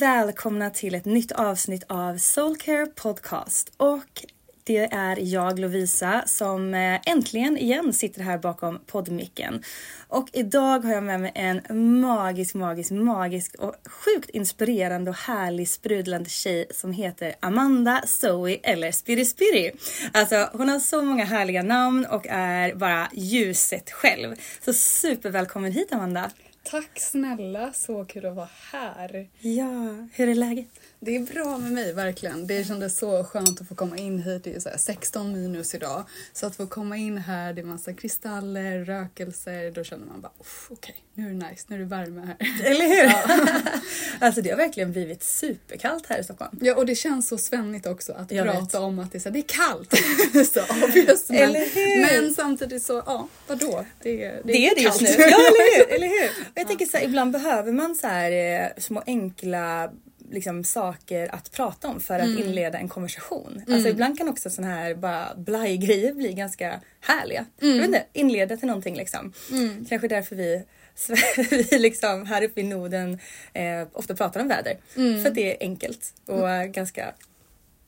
Välkomna till ett nytt avsnitt av Soulcare Podcast. Och det är jag, Lovisa, som eh, äntligen igen sitter här bakom poddmicken. Och idag har jag med mig en magisk, magisk, magisk och sjukt inspirerande och härlig sprudlande tjej som heter Amanda Zoe eller Spiri Spiri. Alltså hon har så många härliga namn och är bara ljuset själv. Så supervälkommen hit Amanda! Tack snälla, så kul att vara här. Ja, hur är läget? Det är bra med mig verkligen. Det kändes så skönt att få komma in hit. Det är så 16 minus idag. Så att få komma in här, det är massa kristaller, rökelser. Då känner man bara okej, okay, nu är det nice, nu är det värme här. Eller hur? Ja. alltså det har verkligen blivit superkallt här i Stockholm. Ja och det känns så svennigt också att Jag prata vet. om att det är, så, det är kallt. så obvious, men, eller hur? men samtidigt så, ja vadå? Det, det, det är det just nu. Ja eller hur? Eller hur? Och jag tänker så här, ibland behöver man så här eh, små enkla liksom, saker att prata om för att mm. inleda en konversation. Mm. Alltså ibland kan också sådana här bara blaj-grejer bli ganska härliga. Mm. Jag vet inte, inleda till någonting liksom. Mm. Kanske därför vi vi liksom här uppe i Norden eh, ofta pratar om väder. Mm. För att det är enkelt och mm. ganska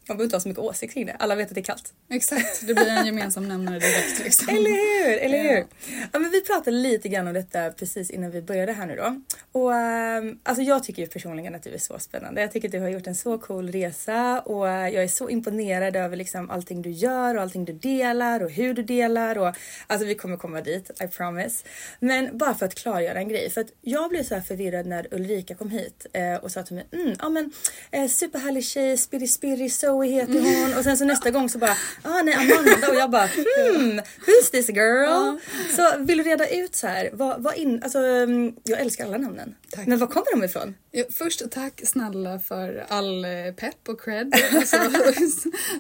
man behöver inte ha så mycket åsikt kring det. Alla vet att det är kallt. Exakt, det blir en gemensam nämnare direkt. Liksom. Eller hur! Eller hur? Ja, men vi pratade lite grann om detta precis innan vi började här nu då. Och um, alltså jag tycker ju personligen att du är så spännande. Jag tycker att du har gjort en så cool resa och jag är så imponerad över liksom allting du gör och allting du delar och hur du delar och alltså vi kommer komma dit, I promise. Men bara för att klargöra en grej, för att jag blev så här förvirrad när Ulrika kom hit eh, och sa till mig, mm, ja men eh, superhärlig tjej, spirri spirri, so Zoe heter hon och sen så nästa gång så bara ah nej Amanda och jag bara hmm who's this girl? Så vill du reda ut så här vad, vad in, alltså mm, jag älskar alla namnen. Tack. Men var kommer de ifrån? Ja, först tack snälla för all eh, pepp och cred. Alltså,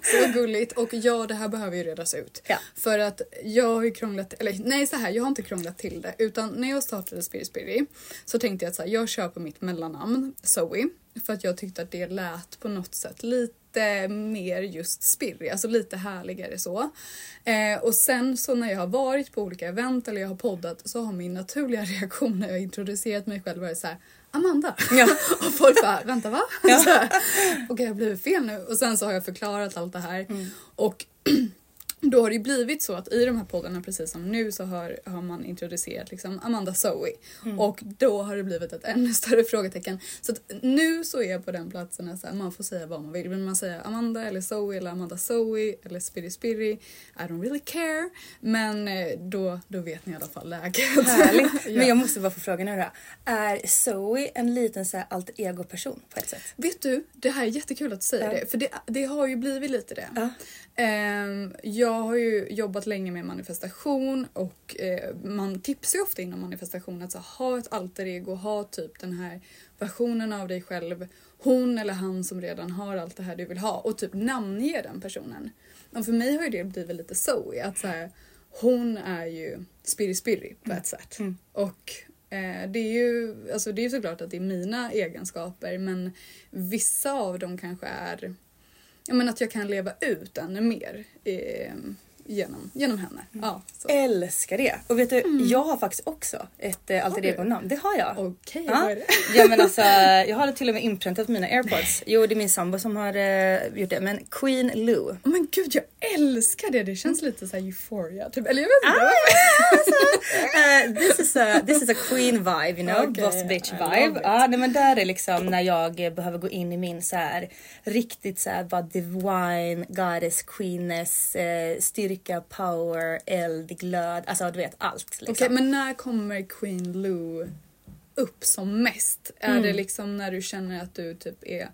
så gulligt. Och ja, det här behöver ju redas ut. Ja. För att jag har ju krånglat, eller nej så här, jag har inte krånglat till det. Utan när jag startade Spirit Spirit så tänkte jag att så här, jag kör på mitt mellannamn, Zoe. För att jag tyckte att det lät på något sätt lite lite mer just spirrig, alltså lite härligare så. Eh, och sen så när jag har varit på olika event eller jag har poddat så har min naturliga reaktion när jag introducerat mig själv varit så här, Amanda. Ja. och folk bara, vänta va? Ja. Okej, okay, jag har blivit fel nu. Och sen så har jag förklarat allt det här. Mm. Och då har det ju blivit så att i de här poddarna precis som nu så har, har man introducerat liksom Amanda Zoe Mm. och då har det blivit ett ännu större frågetecken. Så att nu så är jag på den platsen att här, man får säga vad man vill. Vill man säga Amanda eller Zoe eller Amanda Zoe eller Spiri Spiri I don't really care. Men eh, då, då vet ni i alla fall läget. Härligt. Ja. Men jag måste bara få fråga nu då. Är Zoe en liten så här alter ego person på ett sätt? Vet du, det här är jättekul att du säger Ja. det. För det, det har ju blivit lite det. Ja. Ehm, jag har ju jobbat länge med manifestation och eh, man tipsar ju ofta inom manifestation att så, ha ett alter ego, ha typ den här versionen av dig själv. Hon eller han som redan har allt det här du vill ha och typ namnge den personen. Och för mig har ju det blivit lite Zoe, att så här, hon är ju spiri spiri på ett sätt. Och eh, det är ju alltså det är såklart att det är mina egenskaper men vissa av dem kanske är ja, men att jag kan leva ut ännu mer eh, genom, genom henne. Ja, så. Älskar det! Och vet du, jag har faktiskt också ett eh, alter ego-namn. Det har jag. Okej, Ja. vad är det? ja men alltså jag har det till och med inpräntat på mina airpods. Jo det är min sambo som har eh, gjort det. Men Queen Lou. Oh, men gud jag älskar det, det känns lite så här euphoria. Typ. Eller jag vet inte. Uh, this, is a, this is a queen vibe you know, Okej, boss bitch vibe. Ja nej, men där är liksom när jag eh, behöver gå in i min så här riktigt så här bara divine goddess queeness eh, styrka power eld glöd alltså du vet allt. Liksom. Okej, men när kommer Queen Lou upp som mest? Är Mm. det liksom när du känner att du typ är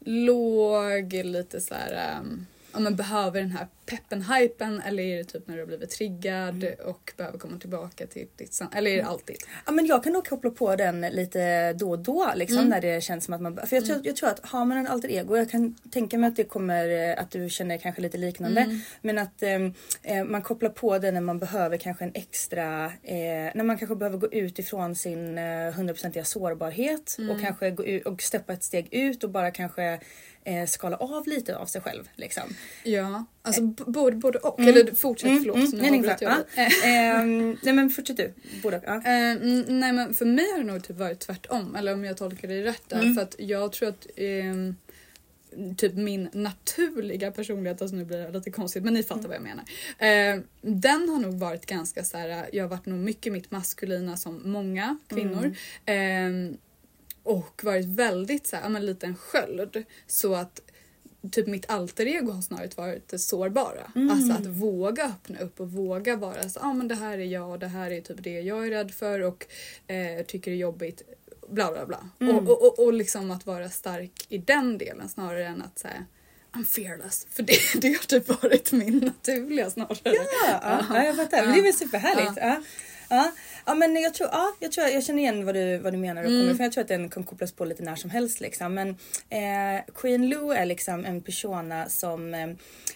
låg, lite så här, um, ja, men behöver den här peppen, hypen eller är det typ när du har blivit triggad Mm. och behöver komma tillbaka till ditt san- Eller är det alltid? Ja men jag kan nog koppla på den lite då och då liksom Mm. när det känns som att man För jag tror, jag tror att har man en alter ego, jag kan tänka mig att det kommer eh, att du känner kanske lite liknande. Mm. Men att ehm, eh, man kopplar på det när man behöver kanske en extra, eh, när man kanske behöver gå ut ifrån sin eh, hundraprocentiga sårbarhet Mm. och kanske gå ut och steppa ett steg ut och bara kanske eh, skala av lite av sig själv. Liksom. Ja, alltså b- både, både och. Eller fortsätt, förlåt. Mm, nej, nej, jag ja. dig. Ehm, nej men fortsätt du. Både och. Ja. Eh, mm, nej men för mig har det nog typ varit tvärtom. Eller om jag tolkar det rätt där. Mm. För att jag tror att ehm, typ min naturliga personlighet, alltså nu blir det lite konstigt men ni fattar vad jag menar. Eh, den har nog varit ganska så här. jag har varit nog mycket mitt maskulina som många kvinnor. Eh, och varit väldigt så här, men lite en sköld. Så att typ mitt alter ego har snarare varit det sårbara. Alltså att våga öppna upp och våga vara så ah, men det här är jag och det här är typ det jag är rädd för och eh, tycker det är jobbigt. Bla bla bla. Och, och, och, och liksom att vara stark i den delen snarare än att säga I'm fearless. För det, det har typ varit min naturliga snarare. Ja, ja, ja, jag fattar. Men det är väl superhärligt. Ja. Ja. Ja, men jag tror, ja, jag tror jag känner igen vad du, vad du menar och kommer ifrån. Jag tror att den kan kopplas på lite när som helst liksom. Men eh, Queen Lou är liksom en persona som eh,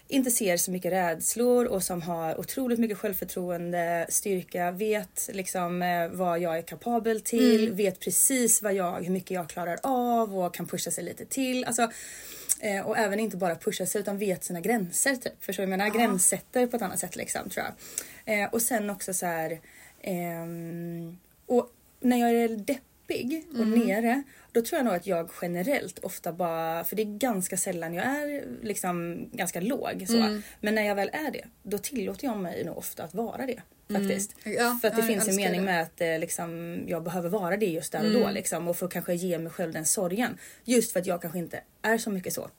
inte ser så mycket rädslor och som har otroligt mycket självförtroende, styrka, vet liksom eh, vad jag är kapabel till, vet precis vad jag, hur mycket jag klarar av och kan pusha sig lite till. Alltså, Eh, och även inte bara pusha sig utan vet sina gränser. Typ. Förstår du? Jag menar gränssätter på ett annat sätt liksom tror jag. Eh, och sen också så här. Ehm, och när jag är deppig och nere. Då tror jag nog att jag generellt ofta bara, för det är ganska sällan jag är liksom ganska låg så. Men när jag väl är det, då tillåter jag mig nog ofta att vara det. Faktiskt. Ja, för att det jag finns en mening det. med att eh, liksom, jag behöver vara det just där och då liksom, och få kanske ge mig själv den sorgen. Just för att jag kanske inte är så mycket så.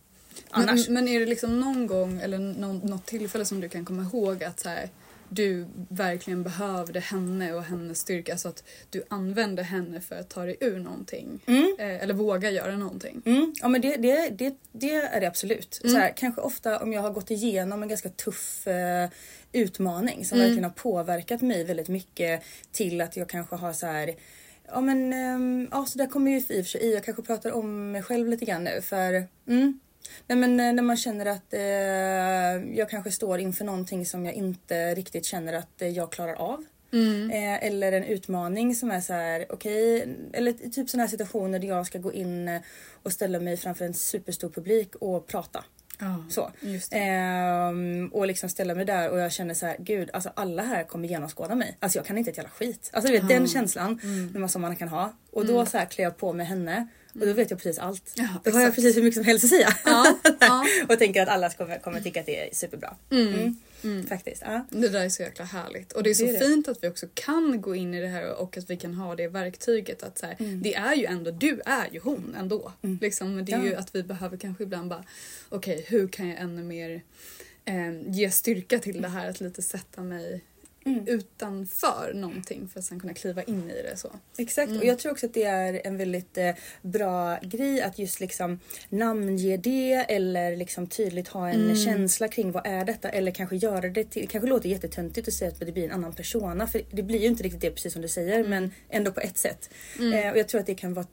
Annars. Men, men är det liksom någon gång eller någon, något tillfälle som du kan komma ihåg att så här, du verkligen behövde henne och hennes styrka? Alltså att du använde henne för att ta dig ur någonting? Eh, eller våga göra någonting? Mm, ja men det, det, det, det är det absolut. Så här, kanske ofta om jag har gått igenom en ganska tuff eh, utmaning som verkligen har påverkat mig väldigt mycket till att jag kanske har så här Ja men ehm, ja, så där kommer ju i och för sig i. Jag kanske pratar om mig själv lite grann nu för mm, Nej men eh, när man känner att eh, jag kanske står inför någonting som jag inte riktigt känner att eh, jag klarar av. Eh, eller en utmaning som är så här, okej, eller typ sådana här situationer där jag ska gå in eh, och ställa mig framför en superstor publik och prata. Ja, Så. Ehm, och liksom ställa mig där och jag känner så här, gud alltså alla här kommer genomskåda mig. Alltså jag kan inte ett jävla skit. Alltså du vet den känslan mm. som man kan ha. Och då så här klär jag på mig henne och då vet jag precis allt. Ja, då har jag precis hur mycket som helst att säga. Ja, ja. och tänker att alla kommer, kommer tycka att det är superbra. Mm. Faktiskt. Ja. Det där är så jäkla härligt. Och det är så Det är det. fint att vi också kan gå in i det här och att vi kan ha det verktyget. Att så här, Mm. Det är ju ändå, du är ju hon ändå. Liksom, men det är Ja. ju att vi behöver kanske ibland bara, okej hur kan jag ännu mer eh, ge styrka till det här att lite sätta mig Mm. utanför någonting för att sen kunna kliva in i det. så. Exakt och jag tror också att det är en väldigt eh, bra grej att just liksom namnge det eller liksom tydligt ha en känsla kring vad är detta eller kanske göra det till, kanske låter jättetöntigt att säga att det blir en annan persona för det blir ju inte riktigt det precis som du säger men ändå på ett sätt. Eh, och jag tror att det kan vara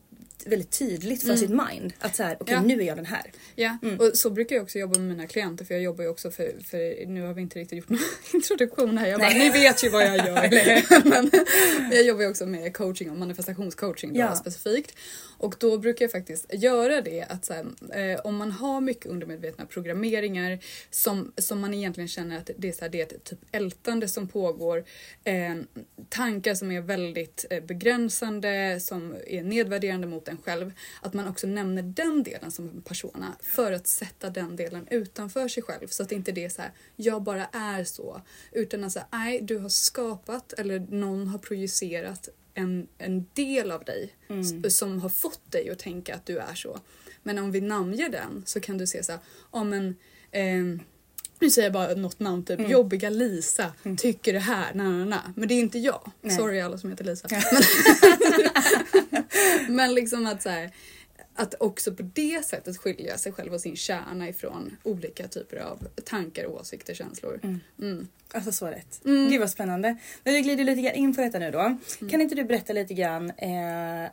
väldigt tydligt för sitt mind att så här, okej Ja. nu är jag den här. Ja, Mm. och så brukar jag också jobba med mina klienter för jag jobbar ju också för, för nu har vi inte riktigt gjort någon introduktion här. Jag bara, ni vet ju vad jag gör. Men jag jobbar ju också med coaching och manifestationscoaching då, Ja. specifikt. Och då brukar jag faktiskt göra det att så här, eh, om man har mycket undermedvetna programmeringar som, som man egentligen känner att det är, så här, det är ett typ ältande som pågår. Eh, tankar som är väldigt eh, begränsande, som är nedvärderande mot en själv. Att man också nämner den delen som en persona för att sätta den delen utanför sig själv. Så att inte det är så här, jag bara är så. Utan att säga, nej du har skapat eller någon har projicerat en, en del av dig s- som har fått dig att tänka att du är så. Men om vi namnger den så kan du se så här, men ehm, nu säger jag bara något namn, typ jobbiga Lisa tycker det här, na, na, na. men det är inte jag. Nej. Sorry alla som heter Lisa. Men, men liksom att så här, att också på det sättet skilja sig själv och sin kärna ifrån olika typer av tankar, åsikter, känslor. Mm. Alltså så rätt. Gud vad spännande. Men vi glider lite grann in på detta nu då. Kan inte du berätta lite grann eh,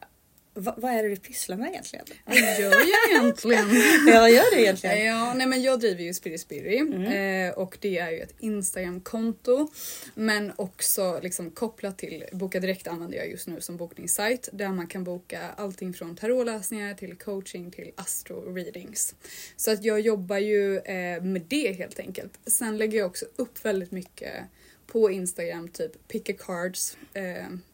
vad, vad är det du pysslar med egentligen? Vad gör jag egentligen? Ja, vad gör du egentligen? Ja, nej men jag driver ju Spirit Spiri eh, och det är ju ett Instagram-konto men också liksom kopplat till Boka Direkt använder jag just nu som bokningssajt där man kan boka allting från tarotläsningar till coaching till astro-readings. Så att jag jobbar ju eh, med det helt enkelt. Sen lägger jag också upp väldigt mycket på Instagram, typ pick a cards, eh,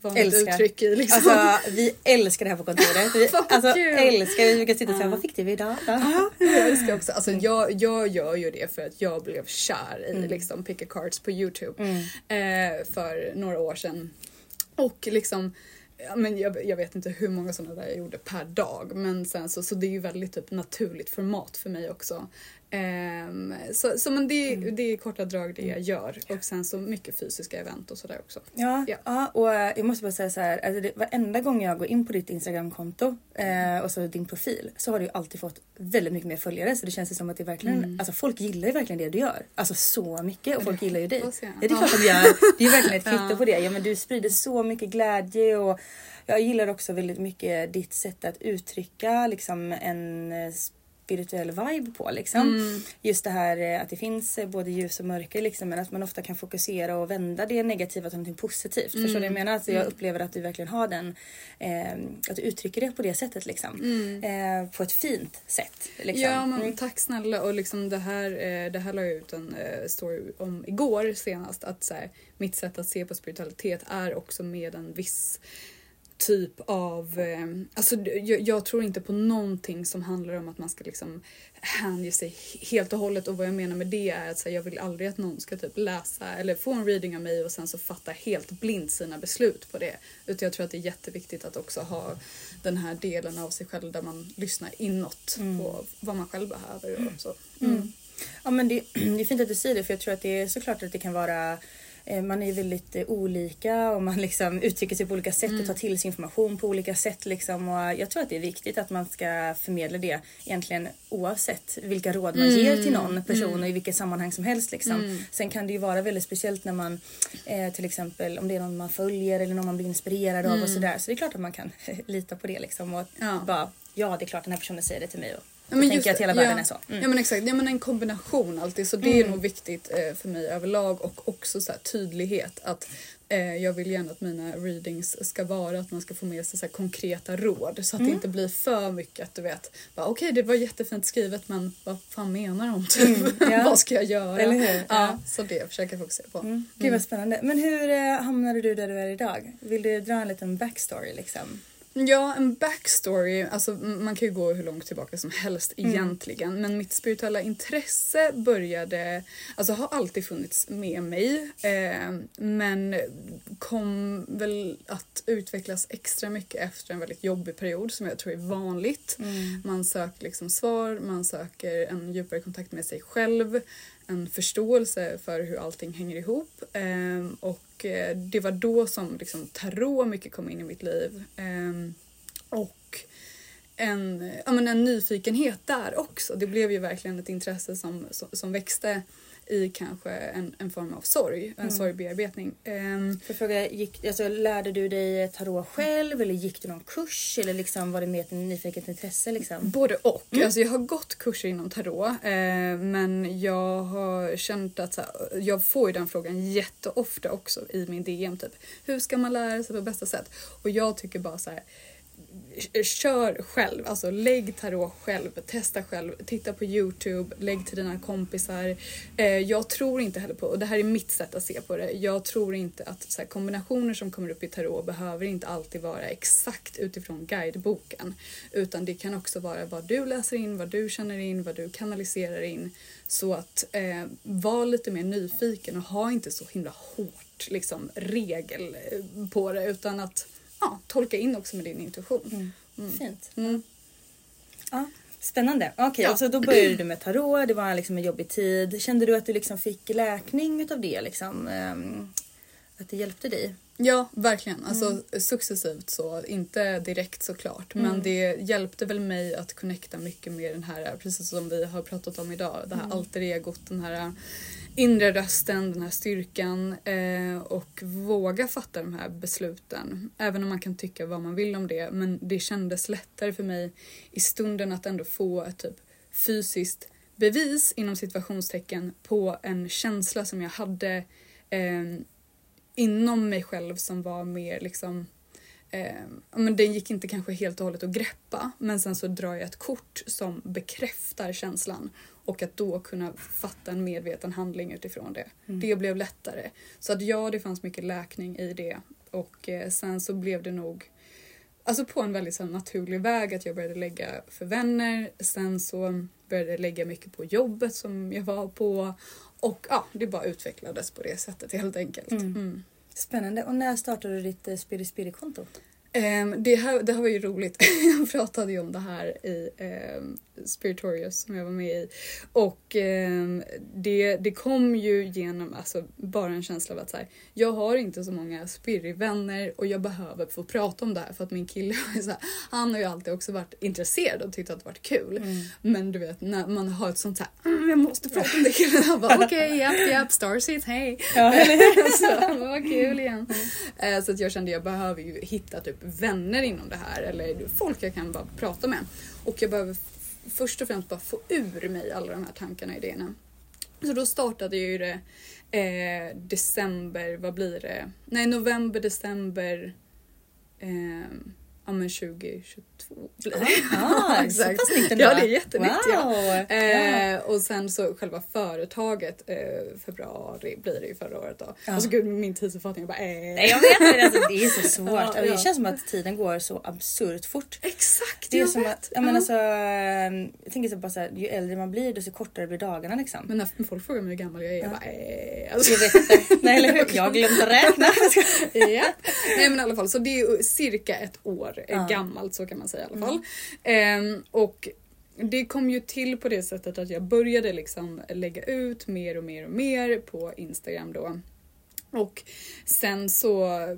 vanligt Älskar. uttryck i liksom. Alltså vi älskar det här på kontoret. Vi, alltså kul. älskar, vi brukar sitta och säga vad fick du idag? Ja. Jag älskar också, alltså jag, jag gör ju det för att jag blev kär i liksom Pick a Cards på Youtube eh, för några år sedan. Och liksom, ja, men jag, jag vet inte hur många sådana där jag gjorde per dag men sen så, så det är ju väldigt typ naturligt format för mig också. Ehm, så, så men det, det är i korta drag det jag gör och sen så mycket fysiska event och sådär också. Ja, Ja. ja. och eh, jag måste bara säga så här. Alltså det, varenda gång jag går in på ditt Instagramkonto eh, och så din profil så har du alltid fått väldigt mycket mer följare. Så det känns ju som att det verkligen, alltså folk gillar ju verkligen det du gör. Alltså så mycket och folk gillar ju dig. Ja, det är klart att gör. Det är verkligen ett kvitto på det. Ja men du sprider så mycket glädje och jag gillar också väldigt mycket ditt sätt att uttrycka liksom en eh, spirituell vibe på liksom. Just det här eh, att det finns eh, både ljus och mörker liksom men att man ofta kan fokusera och vända det negativa till något positivt. Förstår du vad jag menar? Alltså jag upplever att du verkligen har den, eh, att du uttrycker det på det sättet liksom. Eh, på ett fint sätt. Liksom. Ja, men Mm. tack snälla. Och liksom det här, eh, det här la jag ut en eh, story om igår senast. Att så här, mitt sätt att se på spiritualitet är också med en viss typ av... Eh, alltså, jag, jag tror inte på någonting som handlar om att man ska liksom hänge sig helt och hållet. Och vad jag menar med det är att här, jag vill aldrig att någon ska typ läsa eller få en reading av mig och sen så fatta helt blint sina beslut på det. Utan jag tror att det är jätteviktigt att också ha den här delen av sig själv där man lyssnar inåt på vad man själv behöver och så. Mm. Ja men det, det är fint att du säger det för jag tror att det är såklart att det kan vara man är väldigt eh, olika och man liksom uttrycker sig på olika sätt och tar till sig information på olika sätt. Liksom. Och jag tror att det är viktigt att man ska förmedla det egentligen oavsett vilka råd man ger till någon person och i vilket sammanhang som helst. Liksom. Sen kan det ju vara väldigt speciellt när man eh, till exempel om det är någon man följer eller någon man blir inspirerad av och sådär. Så det är klart att man kan lita på det liksom. Och Ja. bara, ja det är klart den här personen säger det till mig. Och Ja, men tänker att hela världen ja. är så. Mm. Ja men exakt, ja, men en kombination alltid. Så det är nog viktigt eh, för mig överlag och också så här, tydlighet. Att eh, Jag vill gärna att mina readings ska vara att man ska få med sig så här, konkreta råd. Så att Mm. det inte blir för mycket att du vet, okej det var jättefint skrivet men vad fan menar de? Typ? Mm, ja. vad ska jag göra? Eller hur? Ja, Ja. Så det försöker jag fokusera på. Mm. Gud vad spännande. Men hur eh, hamnade du där du är idag? Vill du dra en liten backstory liksom? Ja, en backstory. Alltså, man kan ju gå hur långt tillbaka som helst egentligen. Men mitt spirituella intresse började, alltså har alltid funnits med mig. Eh, men kom väl att utvecklas extra mycket efter en väldigt jobbig period som jag tror är vanligt. Man söker liksom svar, man söker en djupare kontakt med sig själv. En förståelse för hur allting hänger ihop. Ehm, eh, och det var då som liksom tarot mycket kom in i mitt liv. Eh, och en, ja, men en nyfikenhet där också. Det blev ju verkligen ett intresse som, som, som växte i kanske en, en form av sorg, en sorgbearbetning. Ehm, För fråga, gick, alltså, lärde du dig tarot själv eller gick du någon kurs eller liksom var det mer ett nyfiket intresse? Liksom? Både och. Alltså jag har gått kurser inom tarot eh, men jag har känt att så här, jag får ju den frågan jätteofta också i min DM. Typ. Hur ska man lära sig på bästa sätt? Och jag tycker bara så här Eh, kör själv, alltså lägg tarot själv, testa själv, titta på Youtube, lägg till dina kompisar. Eh, jag tror inte heller på, och det här är mitt sätt att se på det, jag tror inte att så här, kombinationer som kommer upp i tarot behöver inte alltid vara exakt utifrån guideboken. Utan det kan också vara vad du läser in, vad du känner in, vad du kanaliserar in. Så att eh, var lite mer nyfiken och ha inte så himla hårt liksom, regel eh, på det utan att ja, tolka in också med din intuition. Fint. Mm. Ja, spännande. Okej, Ja. alltså då började du med tarot. Det var liksom en jobbig tid. Kände du att du liksom fick läkning utav det? Liksom, ehm, att det hjälpte dig? Ja, verkligen. Alltså successivt så, inte direkt såklart. Men det hjälpte väl mig att connecta mycket med den här, precis som vi har pratat om idag, det här alter egot, den här inre rösten, den här styrkan eh, och våga fatta de här besluten. Även om man kan tycka vad man vill om det. Men det kändes lättare för mig i stunden att ändå få ett typ fysiskt bevis inom situationstecken på en känsla som jag hade eh, inom mig själv som var mer liksom eh, men den gick inte kanske helt och hållet att greppa men sen så drar jag ett kort som bekräftar känslan och att då kunna fatta en medveten handling utifrån det. Det blev lättare. Så att ja, det fanns mycket läkning i det och eh, sen så blev det nog Alltså på en väldigt så här, naturlig väg att jag började lägga för vänner. Sen så började lägga mycket på jobbet som jag var på. Och ja, det bara utvecklades på det sättet helt enkelt. Mm. Spännande. Och när startade du ditt Spirit Spirit-konto? Ehm, det, här, det här var ju roligt. jag pratade ju om det här i um, Spiritorius som jag var med i. Och ehm, det, det kom ju genom alltså, bara en känsla av att så här, jag har inte så många spirrivänner och jag behöver få prata om det här för att min kille så här, han har ju alltid också varit intresserad och tyckt att det varit kul. Men du vet när man har ett sånt så här, mm, jag måste prata om det killen. Han bara okej, japp, japp, Starseed, hej. så vad kul igen. Eh, Så att jag kände jag behöver ju hitta typ vänner inom det här eller folk jag kan bara prata med. Och jag behöver först och främst bara få ur mig alla de här tankarna och idéerna. Så då startade jag ju det eh, december, vad blir det? Nej, november, december eh, ja men 2022 blir det. Ah, så pass nytt. Ja, det är jättenytt. Wow. Ja. Ja. Eh, och sen så själva företaget, eh, februari blir det ju förra året då. Alltså gud min tidsuppfattning är bara eh. Nej, jag vet det, alltså, det är så svårt. Ja, Alltså, Det ja. känns som att tiden går så absurt fort. Exakt, Det är jag som vet. att, ja, men alltså, jag tänker så bara så här, ju äldre man blir desto kortare blir dagarna liksom. Men när folk frågar mig hur gammal jag är, jag bara eh. Alltså, Jag vet inte. Nej eller hur? Jag glömde räkna. ja. Nej men i alla fall så det är cirka ett år eh, Ja. gammalt så kan man säga i alla fall. Ehm, och det kom ju till på det sättet att jag började liksom lägga ut mer och mer och mer på Instagram då. Och sen så, eh,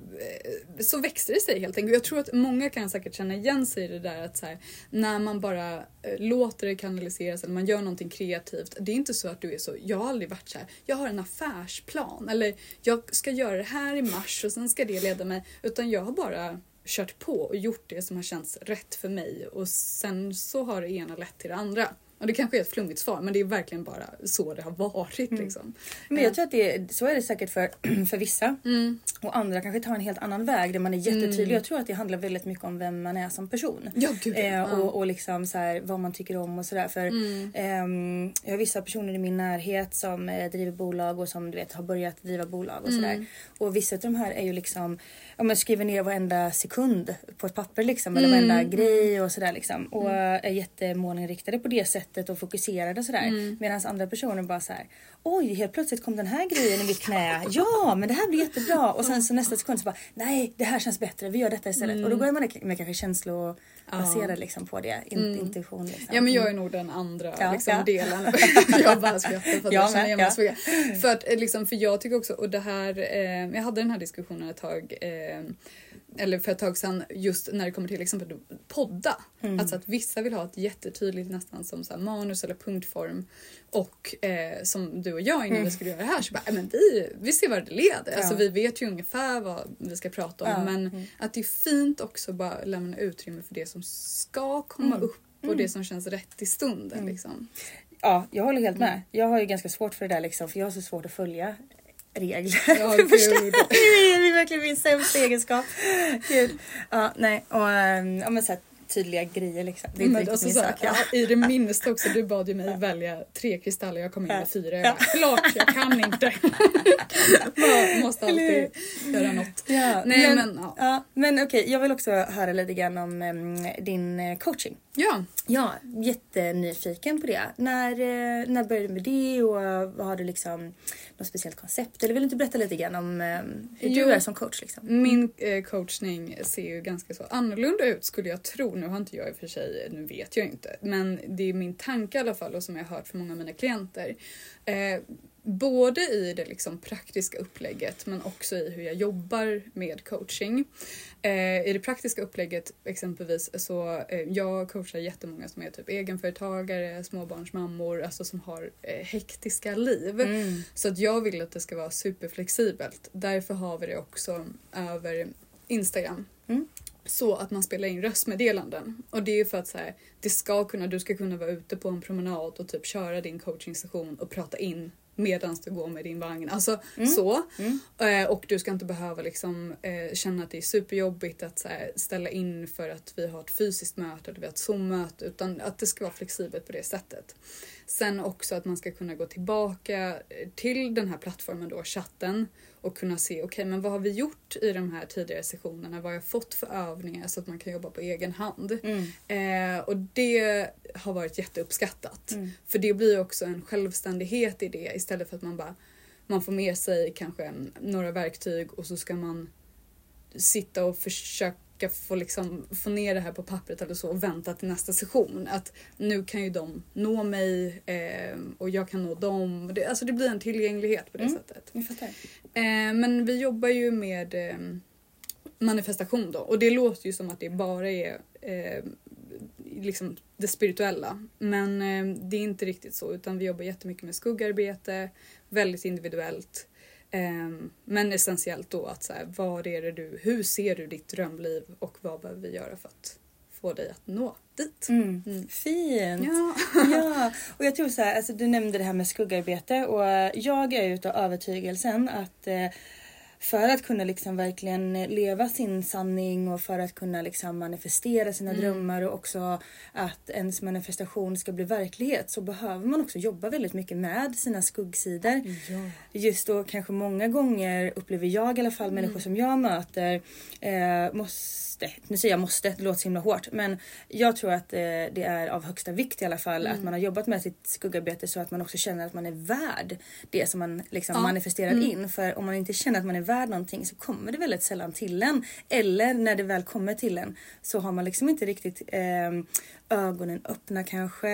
så växte det sig helt enkelt. Jag tror att många kan säkert känna igen sig i det där att så här, när man bara eh, låter det kanaliseras eller man gör någonting kreativt. Det är inte så att du är så, jag har aldrig varit så här, jag har en affärsplan eller jag ska göra det här i mars och sen ska det leda mig. Utan jag har bara kört på och gjort det som har känts rätt för mig och sen så har det ena lett till det andra. Och det kanske är ett flummigt svar men det är verkligen bara så det har varit. Mm. Liksom. Men jag tror att det, så är det säkert för, för vissa. Mm. Och andra kanske tar en helt annan väg där man är jättetydlig. Jag tror att det handlar väldigt mycket om vem man är som person. Ja, gud, ja. eh, Ja. och, och liksom så här, vad man tycker om och sådär. För Mm. ehm, jag har vissa personer i min närhet som eh, driver bolag och som du vet har börjat driva bolag och sådär. Mm. Och vissa av de här är ju liksom, om jag skriver ner varenda sekund på ett papper liksom. Eller Mm. varenda grej och sådär liksom. Och är jättemålinriktade på det sättet och fokuserade och sådär. Mm. Medan andra personer bara så här. Oj, helt plötsligt kom den här grejen i mitt knä. Ja, men det här blir jättebra. Och sen så nästa sekund så bara, nej, det här känns bättre. Vi gör detta istället. Och då går man med kanske känslobaserad liksom på det. In, Intuition liksom. Ja men jag är nog den andra Ja, liksom, ja. delen. jag bara skrattar för att Jag känner igen mig ja. För att eh, liksom, för jag tycker också, och det här, eh, jag hade den här diskussionen ett tag eh, eller för ett tag sedan just när det kommer till exempel podda. Mm. Alltså att vissa vill ha ett jättetydligt nästan som så manus eller punktform. Och eh, som du och jag innan Mm. vi skulle göra det här så bara, "Nej, men vi, vi ser vad det leder. Alltså Ja. vi vet ju ungefär vad vi ska prata om Ja. men Mm. att det är fint också bara lämna utrymme för det som ska komma Mm. upp och det som känns rätt i stunden. Liksom. Ja, jag håller helt Mm. med. Jag har ju ganska svårt för det där liksom. För jag har så svårt att följa regler. Ja, För det första. gud. det är verkligen min sämsta egenskap. Gud. Ja, nej. Och ähm, ja, men så här, tydliga grejer liksom. Det är inte Men alltså, min så sak. Ja. ja, I det minsta också, du bad ju mig välja tre kristaller, jag kom in med fyra. Jag Ja. bara, klart jag kan inte. Man måste alltid göra något. Ja, Nej, men, men, ja. ja, men okej, jag vill också höra lite grann om em, din eh, coaching. Ja, Ja, jättenyfiken på det. När, eh, när började du med det och eh, har du liksom något speciellt koncept? Eller vill du inte berätta lite grann om em, hur Jo. du är som coach? Liksom? min eh, coachning ser ju ganska så annorlunda ut skulle jag tro. Nu har inte jag i och för sig, nu vet jag inte. Men det är min tanke i alla fall och som jag har hört från många av mina klienter. Eh, både i det liksom praktiska upplägget men också i hur jag jobbar med coaching. Eh, I det praktiska upplägget exempelvis så eh, jag coachar jättemånga som är typ egenföretagare, småbarnsmammor, alltså som har eh, hektiska liv. Mm. Så att jag vill att det ska vara superflexibelt. Därför har vi det också över Instagram. Mm. Så att man spelar in röstmeddelanden. Och det är för att så här, det ska kunna, du ska kunna vara ute på en promenad och typ köra din coachingsession och prata in medan du går med din vagn. Alltså så. Eh, och du ska inte behöva liksom, eh, känna att det är superjobbigt att här, ställa in för att vi har ett fysiskt möte eller vi har ett Zoom-möte utan att det ska vara flexibelt på det sättet. Sen också att man ska kunna gå tillbaka eh, till den här plattformen då, chatten och kunna se okej men vad har vi gjort i de här tidigare sessionerna? Vad har jag fått för övningar så att man kan jobba på egen hand? Eh, och det har varit jätteuppskattat. För det blir också en självständighet i det istället för att man bara man får med sig kanske några verktyg och så ska man sitta och försöka få, liksom, få ner det här på pappret eller så och vänta till nästa session. Att nu kan ju de nå mig eh, och jag kan nå dem. Det, alltså det blir en tillgänglighet på det sättet. Jag fattar. Eh, men vi jobbar ju med eh, manifestation då och det låter ju som att det bara är eh, liksom det spirituella. Men eh, det är inte riktigt så utan vi jobbar jättemycket med skuggarbete, väldigt individuellt. Eh, men essentiellt då att så här, vad är det du, hur ser du ditt drömliv och vad behöver vi göra för att få dig att nå dit? Mm. Mm. Fint! Ja. ja, och jag tror så här, alltså du nämnde det här med skuggarbete och jag är utav övertygelsen att eh, för att kunna liksom verkligen leva sin sanning och för att kunna liksom manifestera sina drömmar och också att ens manifestation ska bli verklighet så behöver man också jobba väldigt mycket med sina skuggsidor. Just då kanske många gånger upplever jag i alla fall människor som jag möter eh, måste, nu säger jag måste, det låter så himla hårt men jag tror att eh, det är av högsta vikt i alla fall att man har jobbat med sitt skuggarbete så att man också känner att man är värd det som man liksom Ja. manifesterar in. För om man inte känner att man är värd någonting så kommer det väldigt sällan till en. Eller när det väl kommer till en så har man liksom inte riktigt eh, ögonen öppna kanske.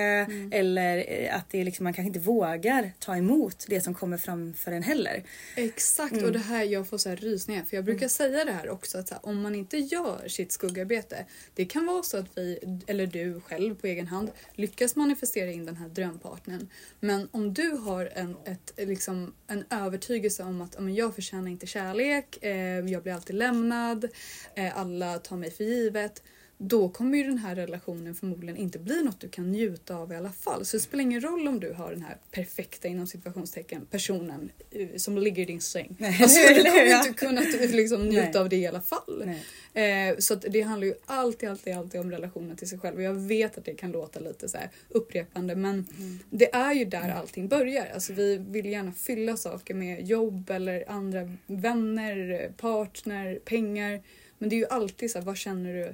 Eller eh, att det är liksom, man kanske inte vågar ta emot det som kommer framför en heller. Exakt Mm. och det här jag får så här rysningar för jag brukar säga det här också att här, om man inte gör sitt skuggarbete det kan vara så att vi eller du själv på egen hand lyckas manifestera in den här drömpartnern men om du har en, ett, liksom, en övertygelse om att men jag förtjänar inte kärlek, eh, jag blir alltid lämnad, eh, alla tar mig för givet då kommer ju den här relationen förmodligen inte bli något du kan njuta av i alla fall. Så det spelar ingen roll om du har den här perfekta inom situationstecken personen eh, som ligger i din säng. Nej, Alltså, du kommer inte kunna liksom, njuta Nej. av det i alla fall. Eh, så det handlar ju alltid, alltid, alltid om relationen till sig själv. Och jag vet att det kan låta lite så här upprepande men det är ju där allting börjar. Alltså vi vill gärna fylla saker med jobb eller andra vänner, partner, pengar. Men det är ju alltid så här, vad känner du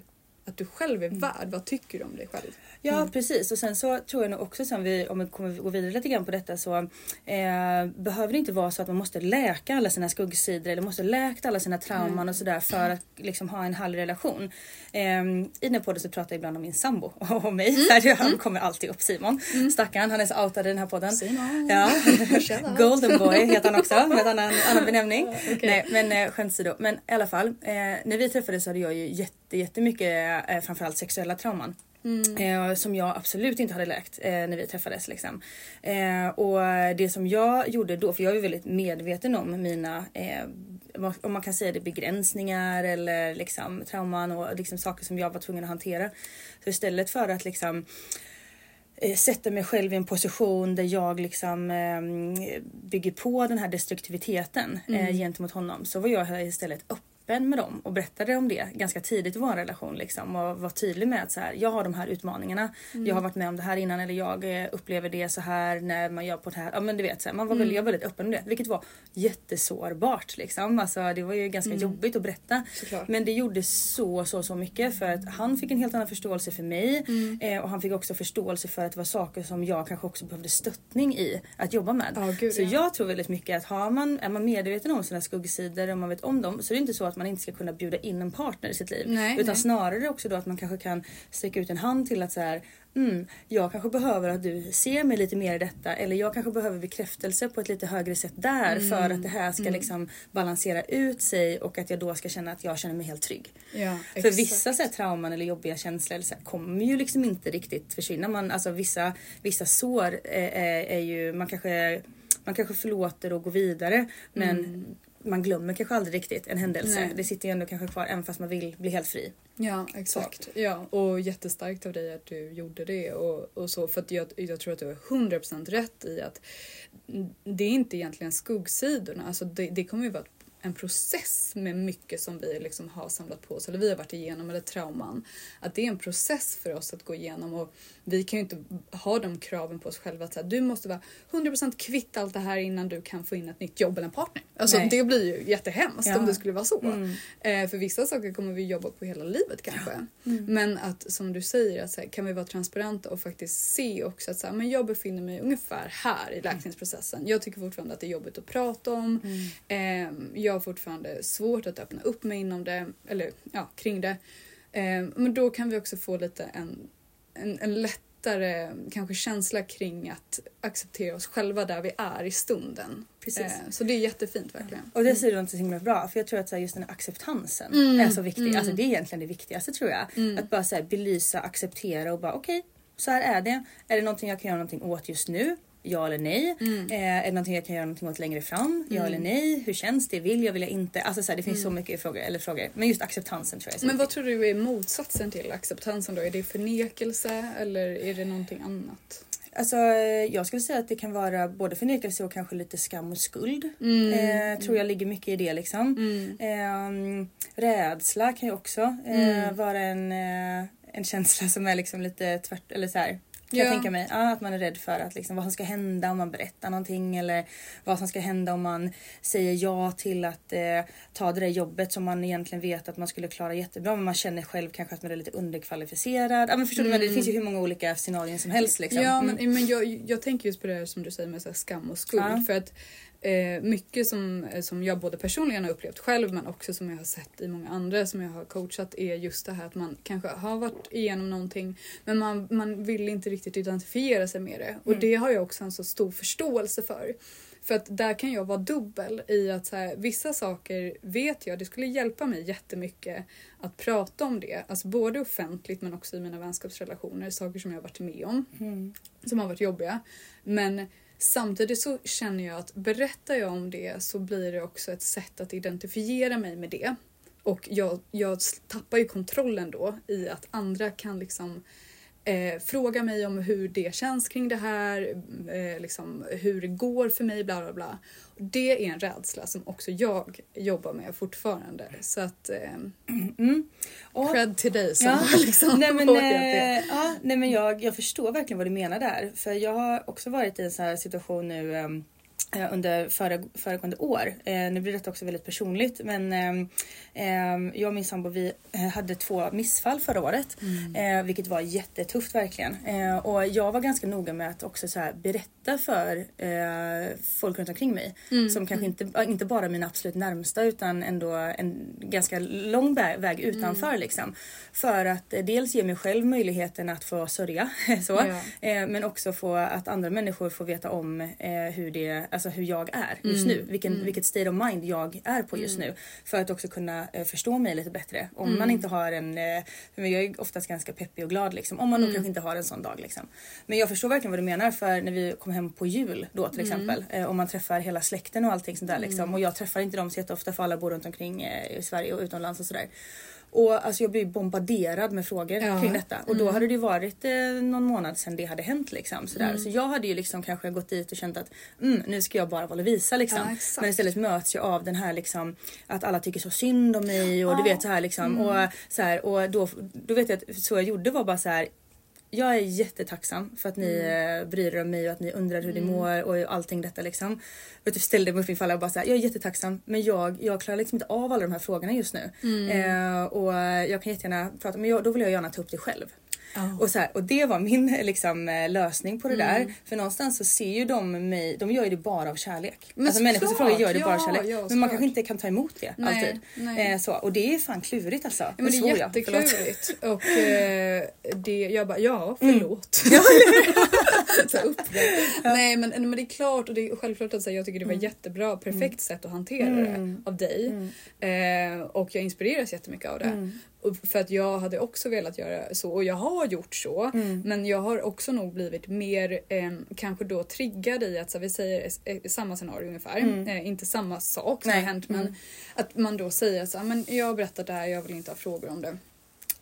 att du själv är värd? Vad tycker du om dig själv? Ja precis och sen så tror jag nog också som vi, om vi kommer gå vidare lite grann på detta så eh, behöver det inte vara så att man måste läka alla sina skuggsidor eller måste läka alla sina trauman och sådär för att liksom ha en härlig relation. Eh, I den här podden så pratar jag ibland om min sambo och om mig. Där han kommer alltid upp Simon. Stackarn, han är så outad i den här podden. Simon. Ja. Golden boy heter han också med en annan, annan benämning. Nej men eh, skämt åsido. Men i alla fall. Eh, när vi träffades så hade jag ju jätte, jättemycket eh, framförallt sexuella trauman. Eh, som jag absolut inte hade läkt eh, när vi träffades. Liksom. Eh, och det som jag gjorde då, för jag är väldigt medveten om mina, eh, om man kan säga det, begränsningar eller liksom, trauman och liksom, saker som jag var tvungen att hantera. Så istället för att liksom eh, sätta mig själv i en position där jag liksom eh, bygger på den här destruktiviteten eh, gentemot honom så var jag istället öppen med dem och berättade om det ganska tidigt i vår relation liksom och var tydlig med att så här, jag har de här utmaningarna. Jag har varit med om det här innan eller jag eh, upplever det så här när man gör på det här. Ja men du vet så här, man var väldigt, jag var väldigt öppen med det vilket var jättesårbart liksom. Alltså det var ju ganska jobbigt att berätta. Såklart. Men det gjorde så så så mycket för att han fick en helt annan förståelse för mig eh, och han fick också förståelse för att det var saker som jag kanske också behövde stöttning i att jobba med. Ja, gud, så ja. jag tror väldigt mycket att har man, är man medveten om sina skuggsidor och man vet om dem så är det inte så att man inte ska kunna bjuda in en partner i sitt liv. Nej, utan nej. snarare också då att man kanske kan sträcka ut en hand till att så här, mm, jag kanske behöver att du ser mig lite mer i detta eller jag kanske behöver bekräftelse på ett lite högre sätt där Mm. för att det här ska liksom balansera ut sig och att jag då ska känna att jag känner mig helt trygg. Ja, För exakt. vissa så här, trauman eller jobbiga känslor eller så här, kommer ju liksom inte riktigt försvinna. Man, alltså, vissa, vissa sår är, är, är ju, man kanske, man kanske förlåter och går vidare men man glömmer kanske aldrig riktigt en händelse. Nej. Det sitter ju ändå kanske kvar även fast man vill bli helt fri. Ja, exakt. Ja, och jättestarkt av dig att du gjorde det. Och, och så, för jag, jag tror att du har 100% rätt i att det är inte egentligen skuggsidorna. Alltså det, det kommer ju vara en process med mycket som vi liksom har samlat på oss eller vi har varit igenom eller trauman. Att det är en process för oss att gå igenom och vi kan ju inte ha de kraven på oss själva att så här, du måste vara 100% kvitt allt det här innan du kan få in ett nytt jobb eller en partner. Alltså Nej. det blir ju jättehemskt Ja. om det skulle vara så. Mm. Eh, för vissa saker kommer vi jobba på hela livet kanske. Mm. Men att som du säger, att så här, kan vi vara transparenta och faktiskt se också att så här, men jag befinner mig ungefär här i läkningsprocessen. Jag tycker fortfarande att det är jobbigt att prata om. Mm. Eh, jag har fortfarande svårt att öppna upp mig inom det, eller ja, kring det. Eh, men då kan vi också få lite en, en, en lättare kanske känsla kring att acceptera oss själva där vi är i stunden. Precis. Eh, så det är jättefint verkligen. Och det säger du inte så himla bra för jag tror att så här, just den här acceptansen Mm. är så viktig. Alltså det är egentligen det viktigaste tror jag. Att bara så här, belysa, acceptera och bara okej, så här är det. Är det någonting jag kan göra någonting åt just nu? Ja eller nej? Mm. Eh, är det någonting jag kan göra någonting åt längre fram? Ja eller nej? Hur känns det? Vill jag? Vill jag inte? Alltså så här, det finns så mycket frågor, eller frågor. Men just acceptansen tror jag Men vad tror du är motsatsen till acceptansen då? Är det förnekelse eller är det någonting annat? Alltså, jag skulle säga att det kan vara både förnekelse och kanske lite skam och skuld. Eh, tror jag ligger mycket i det liksom. Eh, rädsla kan ju också eh, vara en, eh, en känsla som är liksom lite tvärt eller så här. Kan Ja. jag tänka mig. Ja, att man är rädd för att liksom, vad som ska hända om man berättar någonting eller vad som ska hända om man säger ja till att eh, ta det där jobbet som man egentligen vet att man skulle klara jättebra men man känner själv kanske att man är lite underkvalificerad. Ja, men förstår du? Men det finns ju hur många olika scenarier som helst. Liksom. Ja, Mm. men, men jag, jag tänker just på det här som du säger med så skam och skuld. Ja. För att eh, mycket som, som jag både personligen har upplevt själv men också som jag har sett i många andra som jag har coachat är just det här att man kanske har varit igenom någonting men man, man vill inte riktigt identifiera sig med det. Och det har jag också en så stor förståelse för. För att där kan jag vara dubbel i att så här, vissa saker vet jag, det skulle hjälpa mig jättemycket att prata om det. Alltså både offentligt men också i mina vänskapsrelationer, saker som jag har varit med om som har varit jobbiga. Men samtidigt så känner jag att berättar jag om det så blir det också ett sätt att identifiera mig med det. och jag, jag tappar ju kontrollen då i att andra kan liksom eh, fråga mig om hur det känns kring det här, eh, liksom, hur det går för mig, bla bla bla. Det är en rädsla som också jag jobbar med fortfarande. Så att eh, Mm. Och- cred till dig som Ja. har liksom nej men, vågat det. eh, ja, nej, men jag, jag förstår verkligen vad du menar där. För jag har också varit i en sån här situation nu ehm, eh, under före, föregående år. Eh, nu blir detta också väldigt personligt men ehm, jag och min sambo vi eh, hade två missfall förra året. Eh, vilket var jättetufft verkligen. Eh, och jag var ganska noga med att också så berätta för eh, folk runt omkring mig. Som kanske inte, inte bara mina absolut närmsta utan ändå en ganska lång vä- väg utanför liksom. För att eh, dels ge mig själv möjligheten att få sörja så. Ja. Eh, men också få att andra människor får veta om eh, hur, det, alltså hur jag är just nu. Vilken, Vilket state of mind jag är på just nu. För att också kunna eh, förstå mig lite bättre. Om man inte har en, eh, för jag är oftast ganska peppig och glad liksom. Om man nog kanske inte har en sån dag liksom. Men jag förstår verkligen vad du menar för när vi kom hem på jul då till exempel. Eh, om man träffar hela släkten och allting sånt där liksom. Och jag träffar inte dem så jätteofta för alla bor runt omkring eh, i Sverige och utomlands och sådär. Och alltså jag blir bombarderad med frågor Ja. kring detta. Och då hade det varit eh, någon månad sedan det hade hänt liksom. Sådär. Så jag hade ju liksom kanske gått dit och känt att mm, nu ska jag bara vara Lovisa liksom. Ja. Men istället möts jag av den här liksom att alla tycker så synd om mig och du vet så här liksom. Och, så här, och då, då vet jag att så jag gjorde var bara så här. Jag är jättetacksam för att ni mm. bryr er om mig och att ni undrar hur det mår och allting detta liksom. Och typ ställde mig upp inför alla och bara såhär, jag är jättetacksam men jag, jag klarar liksom inte av alla de här frågorna just nu. Eh, och jag kan jättegärna prata, men jag, då vill jag gärna ta upp det själv. Och, så här, och det var min liksom, eh, lösning på det där. För någonstans så ser ju de mig, de gör ju det bara av kärlek. Men alltså människor som frågar gör det bara av ja, kärlek. ja, men man kanske inte kan ta emot det Nej, alltid. nej. Eh, så, och det är fan klurigt alltså. Ja, men det är jag, jätteklurigt. Och eh, det, jag bara, ja förlåt. så här. Nej men, men det är klart och det är självklart att säga, jag tycker det var jättebra, perfekt sätt att hantera det av dig. Eh, och jag inspireras jättemycket av det. För att jag hade också velat göra så och jag har gjort så. Men jag har också nog blivit mer eh, kanske då triggad i att så vi säger eh, samma scenario ungefär. Eh, inte samma sak som Nej. har hänt men att man då säger så men jag har berättat det här, jag vill inte ha frågor om det.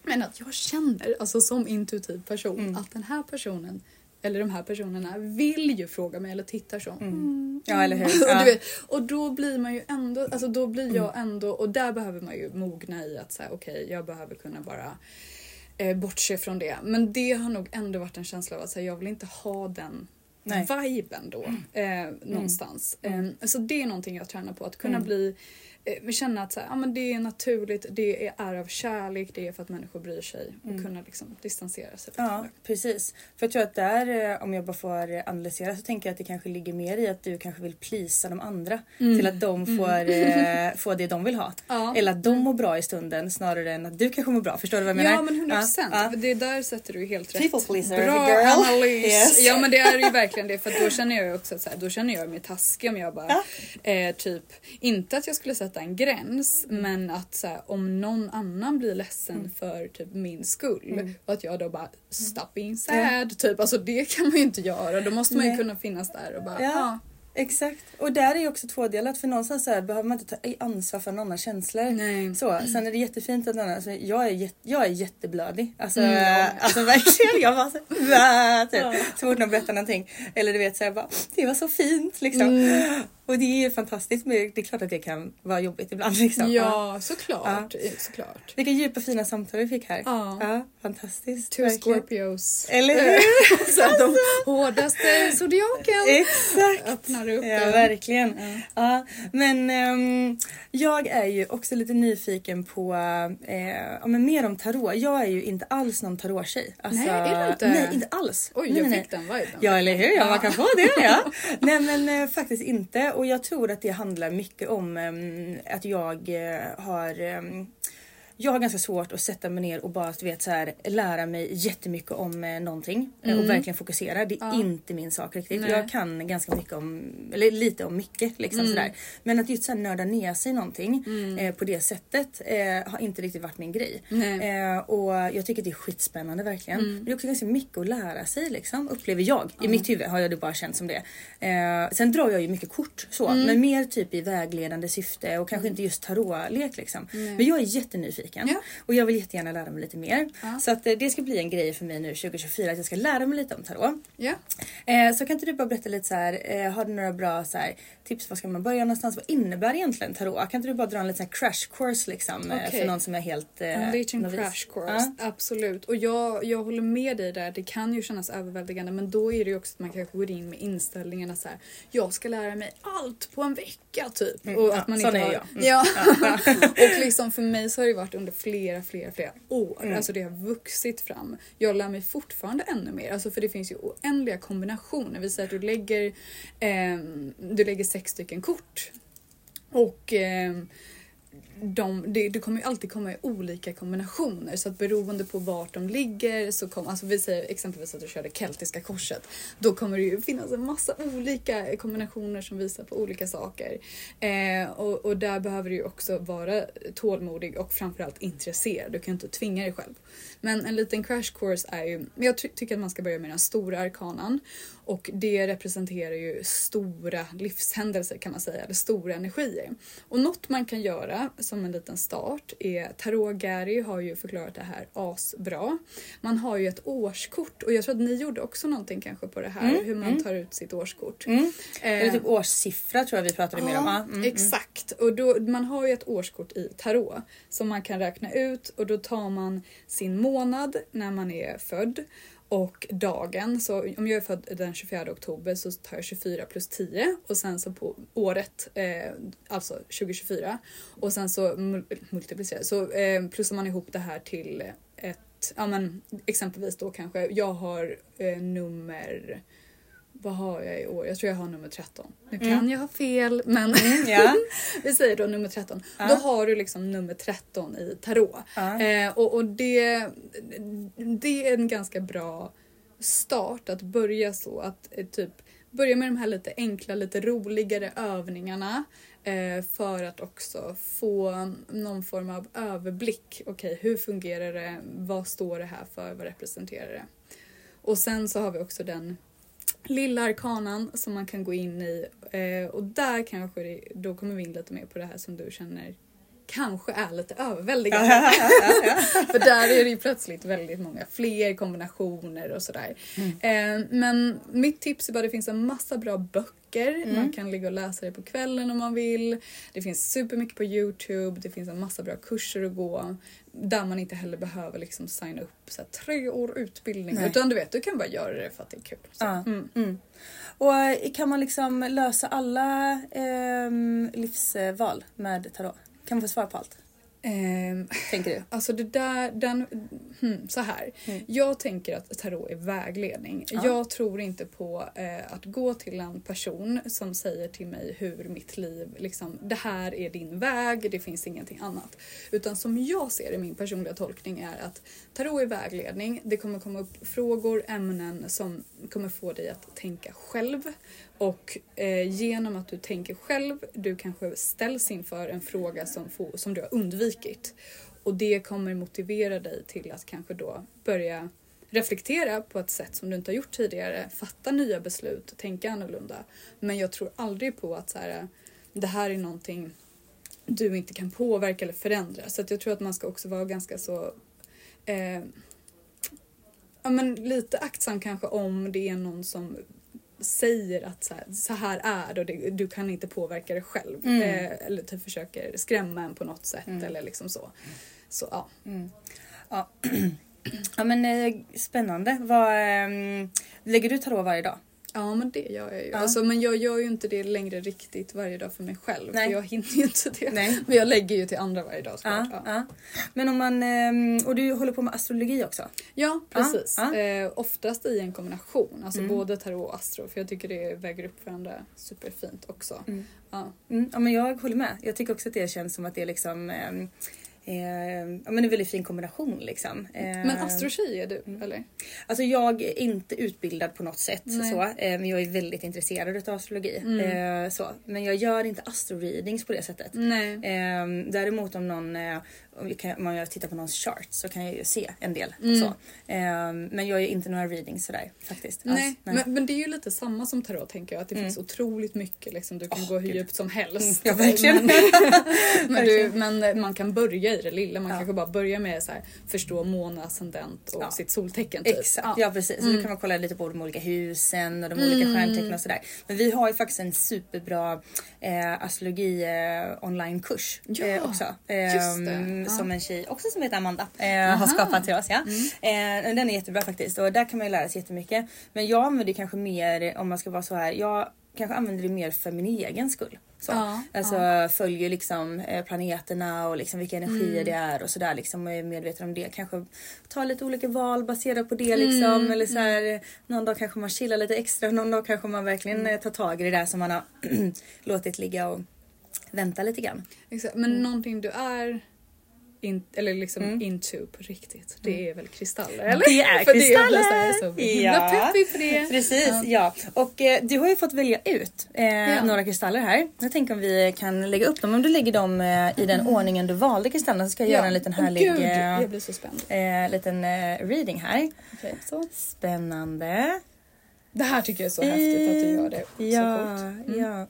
Men att jag känner, alltså som intuitiv person, att den här personen eller de här personerna vill ju fråga mig eller tittar så. Mm. Ja eller hur. Och, Ja. du vet, och då blir man ju ändå, alltså då blir jag ändå, och där behöver man ju mogna i att säga okej jag behöver kunna bara eh, bortse från det. Men det har nog ändå varit en känsla av att säga, jag vill inte ha den Nej. viben då eh, någonstans. Eh, så det är någonting jag tränar på, att kunna bli känna att så här, ja, men det är naturligt, det är, är av kärlek, det är för att människor bryr sig och kunna liksom distansera sig. Ja, precis. För jag tror att där, eh, om jag bara får eh, analysera, så tänker jag att det kanske ligger mer i att du kanske vill plisa de andra. Till att de får, eh, få det de vill ha. Ja. Eller att de mår bra i stunden snarare än att du kanske mår bra. Förstår du vad jag menar? Ja men 100 procent. Ja, ja. Det där sätter du helt rätt. People pleaser, Bra girl. analys. Yes. Ja men det är ju verkligen det för då känner jag också att så här, då känner jag mig taskig om jag bara eh, typ inte att jag skulle sätta en gräns men att så här, om någon annan blir ledsen Mm. för typ min skull och att jag då bara stop being sad typ alltså det kan man ju inte göra då måste man ju Nej. kunna finnas där och bara Ja. ja. Exakt. Och där är ju också tvådelat för någonstans så här, behöver man inte ta ansvar för någon annans känslor. Nej. Så, sen är det jättefint att någon alltså, jag, är jätte, jag är jätteblödig. Alltså, Mm, ja. alltså verkligen. Jag bara så, "Vä", typ. så fort någon berättar någonting. Eller du vet så här, bara, det var så fint liksom. Mm. Och det är ju fantastiskt men det är klart att det kan vara jobbigt ibland liksom. Ja såklart. såklart. Vilka djupa fina samtal vi fick här. Ja. fantastiskt. Two verkligen. Scorpios. Eller hur? Så att de hårdaste zodiaken Exakt. öppnar upp. Ja, en. verkligen. Ja. men ehm, jag är ju också lite nyfiken på eh, ja, men mer om tarot. Jag är ju inte alls någon tarottjej. Alltså, Nej, är du inte? Nej, inte alls. Oj, nej, jag nej, fick den viben. Ja, eller hur? Ja, man kan få det. Ja. nej, men eh, faktiskt inte. Och jag tror att det handlar mycket om ehm, att jag eh, har ehm, jag har ganska svårt att sätta mig ner och bara du vet, så här, lära mig jättemycket om eh, någonting eh, Mm. och verkligen fokusera. Det är inte min sak riktigt. Nej. Jag kan ganska mycket om, eller lite om mycket liksom Mm. sådär. Men att just så här, nörda ner sig någonting eh, på det sättet eh, har inte riktigt varit min grej. Eh, och jag tycker det är skitspännande verkligen. Men det är också ganska mycket att lära sig liksom, upplever jag. I mitt huvud har jag det bara känt som det. Eh, sen drar jag ju mycket kort så, men mer typ i vägledande syfte och kanske inte just tarotlek liksom. Men jag är jättenyfiken Ja. och jag vill jättegärna lära mig lite mer. Så att eh, det ska bli en grej för mig nu 2024 att jag ska lära mig lite om tarot. Ja. Eh, så kan inte du bara berätta lite så här, eh, har du några bra så här, tips? Var ska man börja någonstans? Vad innebär egentligen tarot? Kan inte du bara dra en liten crash course liksom Okej. för någon som är helt eh, En liten novis? crash course, Ja. absolut. Och jag, jag håller med dig där, det kan ju kännas överväldigande men då är det ju också att man kanske går in med inställningen att så här, jag ska lära mig allt på en vecka typ. och Mm, ja, att man inte är har, jag. Mm. Ja. och liksom för mig så har det varit under flera, flera, flera år. Mm. Alltså det har vuxit fram. Jag lär mig fortfarande ännu mer, alltså för det finns ju oändliga kombinationer. Vi säger att du lägger, ehm, du lägger sex stycken kort och ehm, de, det, det kommer ju alltid komma i olika kombinationer så att beroende på vart de ligger så kommer, alltså vi säger exempelvis att du körde keltiska korset. Då kommer det ju finnas en massa olika kombinationer som visar på olika saker. Eh, och, och där behöver du ju också vara tålmodig och framförallt intresserad. Du kan ju inte tvinga dig själv. Men en liten crash course är ju, men jag ty- tycker att man ska börja med den stora arkanan. Och det representerar ju stora livshändelser kan man säga, eller stora energier. Och något man kan göra som en liten start är, Tarot Gary har ju förklarat det här asbra. Man har ju ett årskort och jag tror att ni gjorde också någonting kanske på det här, hur man tar ut sitt årskort. Mm. Eller Eh, typ årssiffra tror jag vi pratade mer om. Ja, mm, mm. exakt. Och då, man har ju ett årskort i tarot som man kan räkna ut och då tar man sin månad när man är född och dagen. Så om jag är född den 24 oktober så tar jag 24 plus 10 och sen så på året, eh, alltså 2024 och sen så multiplicerar så eh, plussar man ihop det här till ett, ja men exempelvis då kanske jag har eh, nummer vad har jag i år? Jag tror jag har nummer 13. Nu kan jag ha fel men Ja. vi säger då nummer 13. Då har du liksom nummer 13 i tarot. Ja. Eh, och och det, det är en ganska bra start att börja så. Att eh, typ börja med de här lite enkla, lite roligare övningarna. Eh, för att också få någon form av överblick. Okej, hur fungerar det? Vad står det här för? Vad representerar det? Och sen så har vi också den lilla arkanan som man kan gå in i eh, och där kanske det, då kommer vi in lite mer på det här som du känner kanske är lite överväldigande. För där är det ju plötsligt väldigt många fler kombinationer och sådär. Eh, men mitt tips är bara att det finns en massa bra böcker. Man kan ligga och läsa det på kvällen om man vill. Det finns supermycket på Youtube. Det finns en massa bra kurser att gå. Där man inte heller behöver liksom signa upp så här, tre år utbildning. Nej. Utan du vet, du kan bara göra det för att det är kul. Så. Ja. Mm. Mm. Och eh, kan man liksom lösa alla ehm, livsval med tarot? Kan man få svar på allt? Ehm, Tänker du? Alltså det där, den, hmm, så här. Mm. Jag tänker att tarot är vägledning. Ja. Jag tror inte på eh, att gå till en person som säger till mig hur mitt liv, liksom, det här är din väg, det finns ingenting annat. Utan som jag ser det, min personliga tolkning är att tarot är vägledning. Det kommer komma upp frågor, ämnen som kommer få dig att tänka själv. Och eh, genom att du tänker själv, du kanske ställs inför en fråga som, får, som du har undvikit. Och det kommer motivera dig till att kanske då börja reflektera på ett sätt som du inte har gjort tidigare, fatta nya beslut, tänka annorlunda. Men jag tror aldrig på att så här, det här är någonting du inte kan påverka eller förändra. Så att jag tror att man ska också vara ganska så eh, ja, men lite aktsam kanske om det är någon som säger att så här, så här är det och det, du kan inte påverka det själv. Mm. Eh, eller typ försöker skrämma en på något sätt eller liksom så. Så ja. Ja. ja men eh, spännande. Vad, ehm, lägger du tarot varje dag? Ja men det gör jag ju. Ja. Alltså, men jag gör ju inte det längre riktigt varje dag för mig själv. Nej. För jag hinner ju inte det. Nej. Men jag lägger ju till andra varje dag såklart. Ja. ja. Men om man, ehm, och du håller på med astrologi också? Ja, precis. Eh, oftast i en kombination. Alltså Mm. både tarot och astro. För jag tycker det väger upp varandra superfint också. Mm. Ja. Mm, ja men jag håller med. Jag tycker också att det känns som att det är liksom eh, ja, men en väldigt fin kombination liksom. Eh, Men astrotjej är du, eller? Alltså jag är inte utbildad på något sätt Nej. så, eh, men jag är väldigt intresserad av astrologi. Eh, så. Men jag gör inte astro-readings på det sättet. Nej. Eh, däremot om någon, eh, om, jag tittar på någons chart så kan jag ju se en del. Så. Eh, men jag gör inte några readings sådär faktiskt. Nej, Men, men det är ju lite samma som tarot tänker jag. Att det finns otroligt mycket. Liksom, du kan Åh, gå hur djupt som helst. Ja, verkligen. Men, men, du, men man kan börja i det lilla. Man kanske bara börjar med så här, förstå måne, ascendent och Ja. sitt soltecken. Typ. Exakt, ja, precis. Så då kan man kolla lite på de olika husen och de olika stjärntecknen och sådär. Men vi har ju faktiskt en superbra eh, astrologi eh, onlinekurs Ja, eh, också. just det. Ja. Som en tjej också som heter Amanda eh, har skapat till oss. Ja. Eh, den är jättebra faktiskt och där kan man ju lära sig jättemycket. Men jag använder det kanske mer, om man ska vara så här, jag kanske använder det mer för min egen skull. Så. Ja, alltså följer liksom eh, planeterna och liksom vilka energier det är och sådär liksom och är medveten om det. Kanske ta lite olika val baserat på det liksom. Eller så här, någon dag kanske man chillar lite extra och någon dag kanske man verkligen eh, tar tag i det där som man har låtit ligga och vänta lite grann. Exakt. Men någonting du är in, eller liksom Mm. into på riktigt. Det är väl kristaller? Eller? Det är För det jag blir så kristaller! himla peppig på det. Precis, ja. Och eh, du har ju fått välja ut eh, några kristaller här. Jag tänker om vi kan lägga upp dem. Om du lägger dem eh, i den ordningen du valde kristallerna så ska jag göra en liten härlig Gud, eh, eh, liten eh, reading här. Okej, så. Spännande. Det här tycker jag är så häftigt att du gör det. Så Ja. Mm. ja.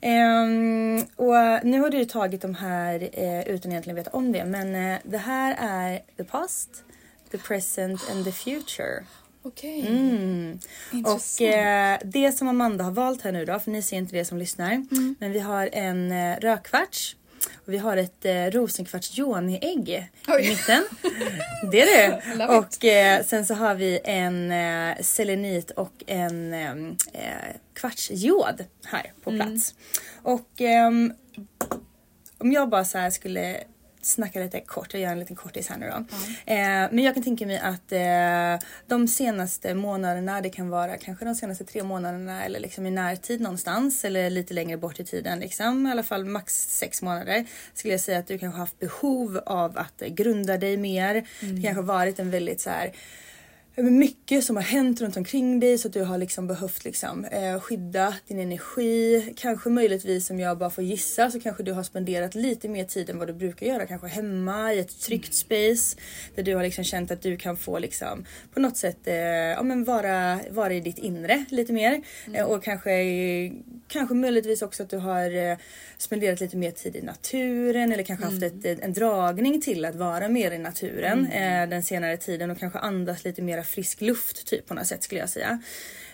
Ehm, och nu har du tagit de här eh, utan egentligen veta om det. Men eh, det här är the past, the present and the future. Okej. Mm. Intressant. Och eh, det som Amanda har valt här nu då, för ni ser inte det som lyssnar. Mm. Men vi har en eh, rödkvarts. Och vi har ett eh, rosenkvarts joniägg i mitten. Det är det. Och eh, sen så har vi en eh, selenit och en eh, eh, kvartsjod här på Mm. plats. Och ehm, om jag bara så skulle snacka lite kort, jag gör en liten kortis här nu då. Eh, men jag kan tänka mig att eh, de senaste månaderna, det kan vara kanske de senaste tre månaderna eller liksom i närtid någonstans eller lite längre bort i tiden liksom. I alla fall max sex månader. Skulle jag säga att du kanske haft behov av att grunda dig mer. Det kanske varit en väldigt så här mycket som har hänt runt omkring dig så att du har liksom behövt liksom, eh, skydda din energi. Kanske möjligtvis om jag bara får gissa så kanske du har spenderat lite mer tid än vad du brukar göra. Kanske hemma i ett tryggt space. Där du har liksom känt att du kan få liksom, på något sätt eh, ja, men vara, vara i ditt inre lite mer. Eh, och kanske, kanske möjligtvis också att du har eh, spenderat lite mer tid i naturen eller kanske haft ett, en dragning till att vara mer i naturen eh, den senare tiden och kanske andas lite mera frisk luft typ på något sätt skulle jag säga.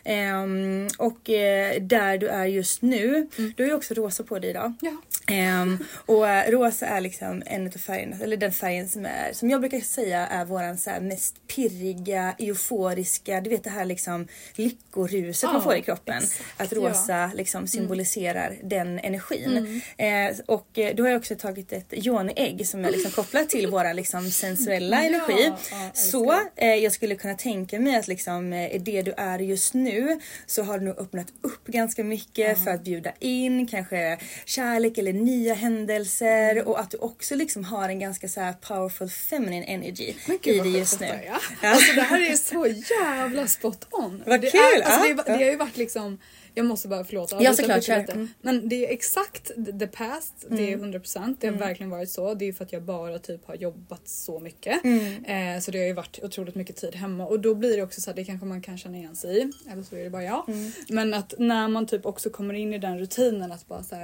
Ehm, och eh, där du är just nu, du har ju också rosa på dig idag. Ja. Ehm, och eh, rosa är liksom en av färgerna, eller den färgen som är, som jag brukar säga är våran så mest pirriga, euforiska, du vet det här liksom lyckoruset man Ja, får i kroppen. exakt, att ja. Mm. rosa liksom symboliserar den energin. Eh, och eh, då har jag också tagit ett yoni-ägg som är liksom kopplat till våran liksom sensuella Ja, energi. ja, älskar så eh, jag skulle kunna tänka mig att liksom eh, det du är just nu så har du nog öppnat upp ganska mycket för att bjuda in kanske kärlek eller nya händelser Mm. och att du också liksom har en ganska så här powerful feminine energy Men gud i det sjukt just nu. Ja. Alltså det här är så jävla spot on. Vad det kul, Är, alltså, ja. det, det har ju varit liksom jag måste bara förlåt Ja, såklart, kör. Mm. Men det är exakt the past, det är 100% det har verkligen varit så. Det är för att jag bara typ har jobbat så mycket. Eh, så det har ju varit otroligt mycket tid hemma och då blir det också så här, det kanske man kan känna igen sig i. Eller så är det bara jag. Men att när man typ också kommer in i den rutinen att bara så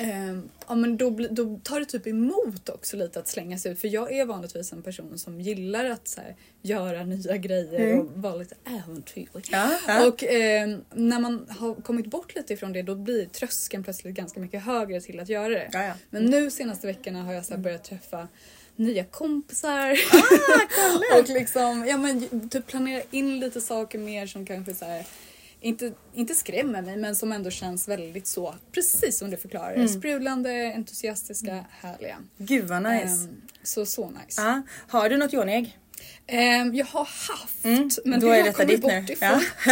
Ehm, ja men då, då tar det typ emot också lite att slänga sig ut för jag är vanligtvis en person som gillar att så här, göra nya grejer och vara lite äventyrlig. Ja, ja. Och ehm, när man har kommit bort lite ifrån det då blir tröskeln plötsligt ganska mycket högre till att göra det. Ja. Men nu senaste veckorna har jag så här börjat träffa nya kompisar. Ah, och liksom, ja men typ planera in lite saker mer som kanske så här, inte, inte skrämmer mig men som ändå känns väldigt så, precis som du förklarar, Mm. sprudlande, entusiastiska, härliga. Gud vad nice. Ehm, så så nice. Ja. Har du något yoni-ägg? Ehm, jag har haft, men Mm, Då det är detta ditt bort nu. Ja.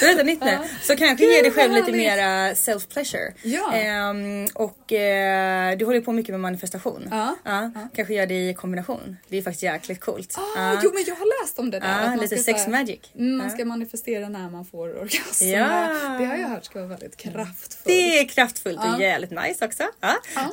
Då är detta ditt nu. Så kanske Gud, ge dig själv lite mera self pleasure. Ja. Ehm, och eh, du håller på mycket med manifestation. Ja. Kanske gör det i kombination. Det är faktiskt jäkligt coolt. Ah. Jo men jag har läst om det där. Lite sex så här- magic. Mm, Man ska manifestera när man får orgasm. Ja. Det har jag hört ska vara väldigt kraftfullt. Det är kraftfullt och jävligt nice också.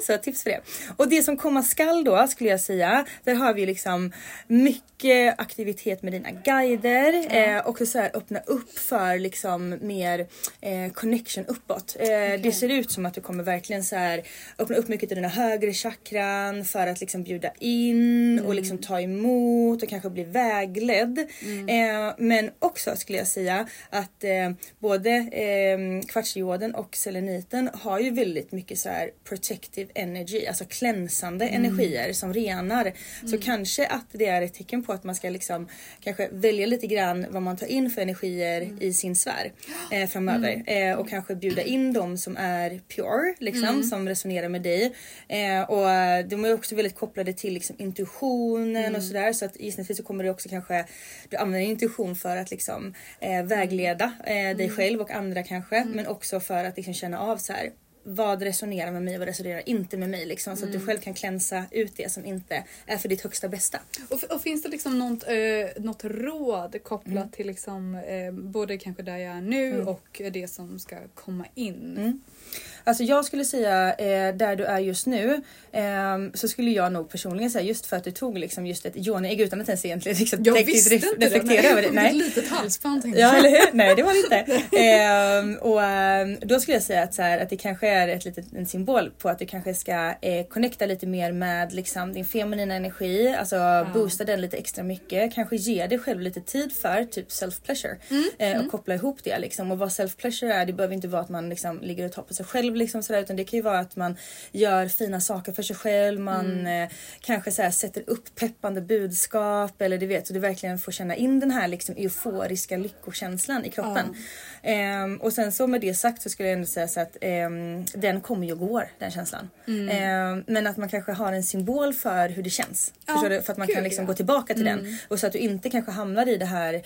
Så tips för det. Och det som komma skall då skulle jag säga. Där har vi liksom mycket aktivitet med dina guider eh, och så här öppna upp för liksom mer eh, connection uppåt. Eh, Det ser ut som att du kommer verkligen så här öppna upp mycket i dina högre chakran för att liksom bjuda in och liksom ta emot och kanske bli vägledd. Eh, men också skulle jag säga att eh, både eh, kvartsdioden och seleniten har ju väldigt mycket så här protective energy, alltså klänsande energier som renar. Så kanske att det är ett tecken på att man ska liksom kanske välja lite grann vad man tar in för energier i sin sfär eh, framöver. Eh, och kanske bjuda in dem som är pure liksom som resonerar med dig. Eh, och de är också väldigt kopplade till liksom intuitionen och sådär. Så att gissningsvis så kommer det också kanske du använder intuition för att liksom eh, vägleda eh, dig själv och andra kanske men också för att liksom känna av så här vad resonerar med mig och vad resonerar inte med mig liksom så att du själv kan klänsa ut det som inte är för ditt högsta bästa. Och, och finns det liksom något, eh, något råd kopplat Mm. till liksom, eh, både kanske där jag är nu och det som ska komma in? Mm. Alltså jag skulle säga eh, där du är just nu ehm, så skulle jag nog personligen säga just för att du tog liksom just ett yoni-ägg utan att ens egentligen liksom Jag visste ref- inte reflektera det. över det. Ett Nej. litet halsband tänkte Ja jag. eller hur? Nej det var det inte. Ehm, och ehm, då skulle jag säga att, så här, att det kanske är ett litet, en symbol på att du kanske ska eh, connecta lite mer med liksom, din feminina energi. Alltså boosta den lite extra mycket. Kanske ge dig själv lite tid för typ self pleasure. Eh, och koppla ihop det liksom. Och vad self pleasure är det behöver inte vara att man liksom, ligger och tar på sig själv liksom, sådär, utan det kan ju vara att man gör fina saker för sig själv. Man eh, kanske så här, sätter upp peppande budskap eller du vet så du verkligen får känna in den här liksom, euforiska lyckokänslan i kroppen. Ehm, och sen så med det sagt så skulle jag ändå säga så att ehm, den kommer ju och går den känslan. Ehm, men att man kanske har en symbol för hur det känns. Ja, Förstår du? För att man kan liksom ja. gå tillbaka till den. Och så att du inte kanske hamnar i det här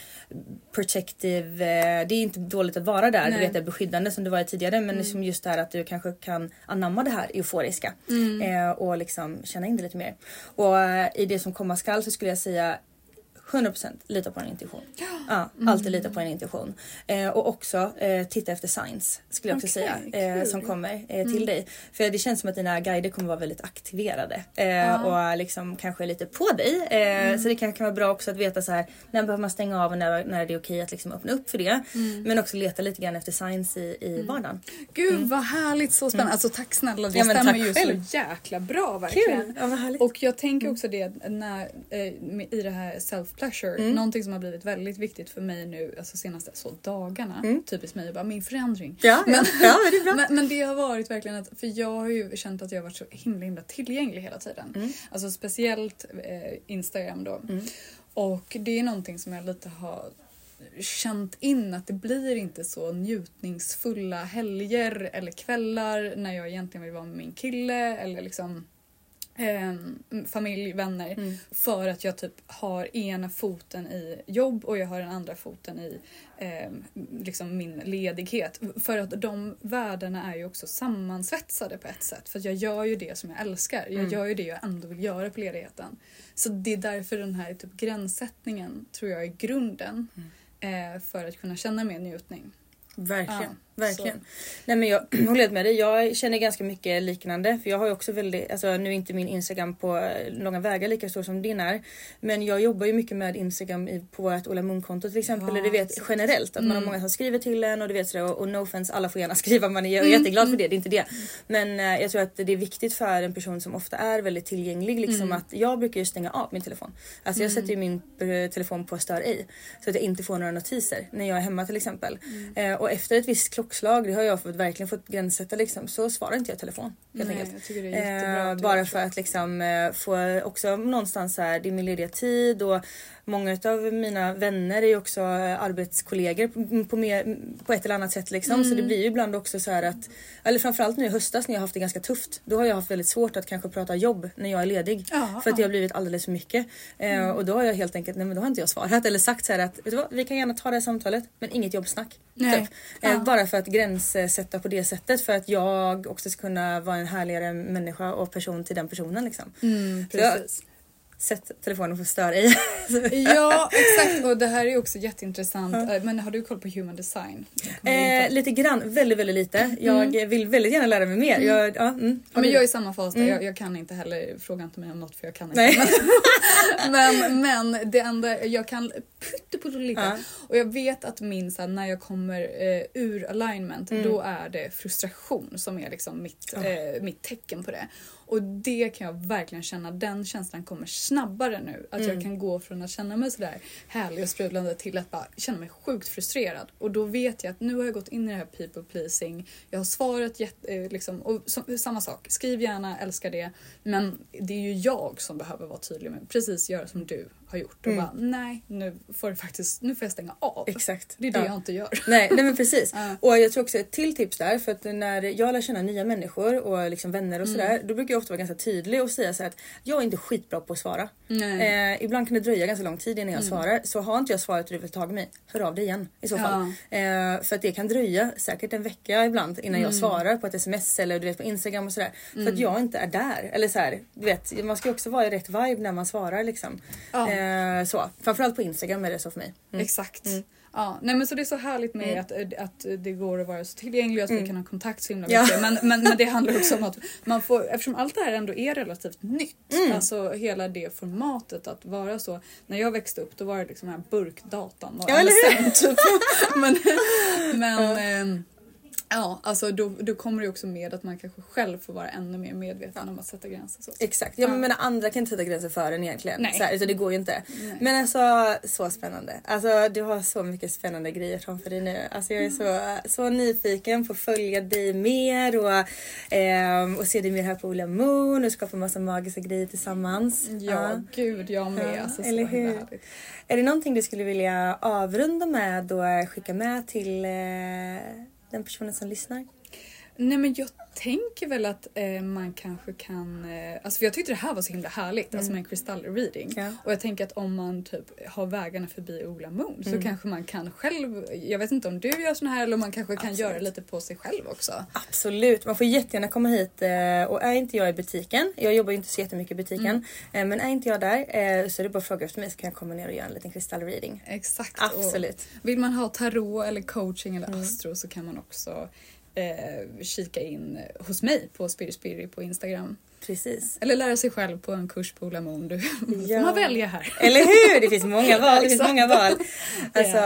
protective, eh, det är inte dåligt att vara där, du Nej. vet det beskyddande som du var i tidigare men liksom just det här att du kanske kan anamma det här euforiska eh, och liksom känna in det lite mer. Och eh, i det som komma skall så skulle jag säga 100% lita på din intuition. Ja, alltid lita på din intuition. Eh, och också eh, titta efter signs skulle jag också Okej, säga eh, kul. som kommer eh, till dig. För det känns som att dina guider kommer vara väldigt aktiverade eh, och liksom kanske lite på dig. Eh, Så det kan, kan vara bra också att veta så här när behöver man stänga av och när, när är det okej att liksom öppna upp för det. Men också leta lite grann efter signs i, i vardagen. Gud vad härligt, så spännande. Alltså tack snälla, det Ja, stämmer ju själv. så jäkla bra verkligen. Kul! Ja. Och jag tänker också det när, eh, i det här self pleasure, Mm. någonting som har blivit väldigt viktigt för mig nu, alltså senaste så dagarna, typiskt mig, bara min förändring. Mm. Ja, ja, ja, men det är bra. Men, men det har varit verkligen att, för jag har ju känt att jag har varit så himla himla tillgänglig hela tiden. Mm. Alltså speciellt eh, Instagram då. Och det är någonting som jag lite har känt in att det blir inte så njutningsfulla helger eller kvällar när jag egentligen vill vara med min kille eller liksom eh, familj, vänner. För att jag typ har ena foten i jobb och jag har den andra foten i eh, liksom min ledighet. För att de värdena är ju också sammansvetsade på ett sätt. För jag gör ju det som jag älskar. Jag gör ju det jag ändå vill göra på ledigheten. Så det är därför den här typ gränssättningen tror jag är grunden eh, för att kunna känna mer njutning. Verkligen. Ja, verkligen. Nej men jag håller helt med dig. Jag känner ganska mycket liknande. För jag har ju också väldigt, alltså nu är inte min Instagram på eh, långa vägar lika stor som din är. Men jag jobbar ju mycket med Instagram i, på vårt Ola Munkonto till exempel. Ja, du vet exakt. generellt att man har många som skriver till en och du vet sådär. Och, och no offense, alla får gärna skriva. Man är jag är jätteglad för det, det är inte det. Men eh, jag tror att det är viktigt för en person som ofta är väldigt tillgänglig. Liksom att jag brukar ju stänga av min telefon. Alltså jag sätter ju min eh, telefon på stör ej. Så att jag inte får några notiser när jag är hemma till exempel. Eh, och efter ett visst klockslag, det har jag fått, verkligen fått gränssätta liksom, så svarar inte jag telefon. Helt Nej, enkelt. jag tycker det är jättebra Eh, bara för att liksom, eh, få också någonstans så här, det är min lediga tid och många av mina vänner är ju också eh, arbetskollegor på, på, mer, på ett eller annat sätt liksom. Mm. Så det mm. blir ju ibland också så här att, eller framförallt nu i höstas när jag haft det ganska tufft. Då har jag haft väldigt svårt att kanske prata jobb när jag är ledig. Ja, för att det har blivit alldeles för mycket. Eh, mm. och då har jag helt enkelt, nej men då har inte jag svarat eller sagt så att vet du vad, vi kan gärna ta det här samtalet men inget jobbsnack. Typ. Eh, bara för att gränssätta på det sättet för att jag också ska kunna vara en härligare människa och person till den personen liksom. Mm, precis. Sätt telefonen på stör i. ja exakt och det här är också jätteintressant. Ja. Men har du koll på human design? Eh, lite grann, väldigt väldigt lite. Jag mm. vill väldigt gärna lära mig mer. Mm. Jag, ja, mm. men jag är i samma fas där. Mm. Jag, jag, kan inte heller, fråga inte mig om något för jag kan inte. men, men det enda, jag kan pyttelite. Ja. Och jag vet att min så här, när jag kommer eh, ur alignment mm. då är det frustration som är liksom mitt, eh, mitt tecken på det. Och det kan jag verkligen känna, den känslan kommer snabbare nu. Att mm. jag kan gå från att känna mig sådär härlig och sprudlande till att bara känna mig sjukt frustrerad. Och då vet jag att nu har jag gått in i det här people pleasing. Jag har svarat jätte, eh, liksom, och som, samma sak, skriv gärna, älskar det. Men det är ju jag som behöver vara tydlig med, precis göra som du har gjort och mm. bara nej nu får, det faktiskt, nu får jag stänga av. Exakt. Det är det ja. jag inte gör. Nej, nej men precis. ja. Och jag tror också ett till tips där för att när jag lär känna nya människor och liksom vänner och sådär mm. då brukar jag ofta vara ganska tydlig och säga så att jag är inte skitbra på att svara. Eh, ibland kan det dröja ganska lång tid innan jag mm. svarar så har inte jag svarat överhuvudtaget mig, hör av dig igen i så fall. Ja. Eh, för att det kan dröja säkert en vecka ibland innan jag mm. svarar på ett sms eller du vet på instagram och sådär. För att mm. jag inte är där. Eller så här, du vet man ska också vara i rätt vibe när man svarar liksom. Eh, så. Framförallt på Instagram är det så för mig. Mm. Exakt. Mm. Ja, nej men så det är så härligt med mm. att, eh, att det går att vara så tillgänglig och att mm. vi kan ha kontakt så himla mycket. Ja. Men, men, men det handlar också om att man får, eftersom allt det här ändå är relativt nytt, mm. alltså hela det formatet att vara så. När jag växte upp då var det liksom här burkdatan ja, MSN typ. men men ja. eh, Ja, alltså då, då kommer det också med att man kanske själv får vara ännu mer medveten ja. om att sätta gränser. Så. Exakt, ja, men menar, andra kan inte sätta gränser för en egentligen. Nej. Så här, alltså, det går ju inte. Nej. Men alltså så spännande. Alltså du har så mycket spännande grejer framför dig nu. Alltså jag är så, så nyfiken på att följa dig mer och, eh, och se dig mer här på Ola Moon och skapa massa magiska grejer tillsammans. Ja, ja. gud jag med. Ja, alltså, eller hur? Är det någonting du skulle vilja avrunda med och skicka med till eh, den personen som lyssnar? Nej men jag tänker väl att eh, man kanske kan, eh, alltså för jag tyckte det här var så himla härligt, mm. alltså med en kristallreading. Ja. Och jag tänker att om man typ har vägarna förbi Ola Moon mm. så kanske man kan själv, jag vet inte om du gör sån här eller om man kanske kan Absolut. göra lite på sig själv också. Absolut, man får jättegärna komma hit eh, och är inte jag i butiken, jag jobbar ju inte så jättemycket i butiken, mm. Eh, men är inte jag där eh, så är det bara att fråga efter mig så kan jag komma ner och göra en liten kristallreading. Exakt. Absolut. Och vill man ha tarot eller coaching eller mm. astro så kan man också eh, kika in hos mig på Spirit på Instagram. Precis. Eller lära sig själv på en kurs på Ola Moon. Du ja. får man välja här. Eller hur! Det finns många val. Det finns många val. Alltså,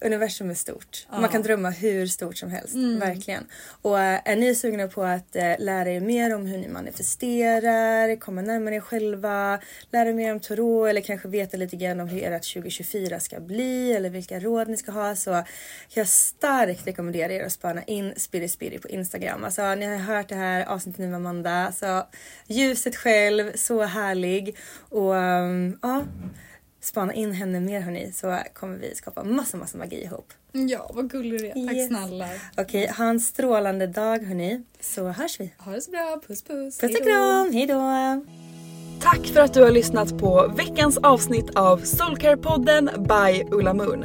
universum är stort. Ja. Man kan drömma hur stort som helst. Mm. Verkligen. Och eh, är ni sugna på att äh, lära er mer om hur ni manifesterar, komma närmare er själva, lära er mer om tarot eller kanske veta lite grann om hur ert 2024 ska bli eller vilka råd ni ska ha så kan jag starkt rekommendera er att spana in Spirit Spirit på Instagram. Alltså ni har hört det här avsnittet nu med Amanda. Alltså, ljuset själv, så härlig och um, ja spana in henne mer hörni så kommer vi skapa massa massa magi ihop. Ja, vad gullig du är. Tack yes. snälla. Okej, okay, ha en strålande dag hörni. Så hörs vi. Ha det så bra. Puss puss. Puss och kram. Hejdå. Tack för att du har lyssnat på veckans avsnitt av Soulcare-podden by Ulla Moon.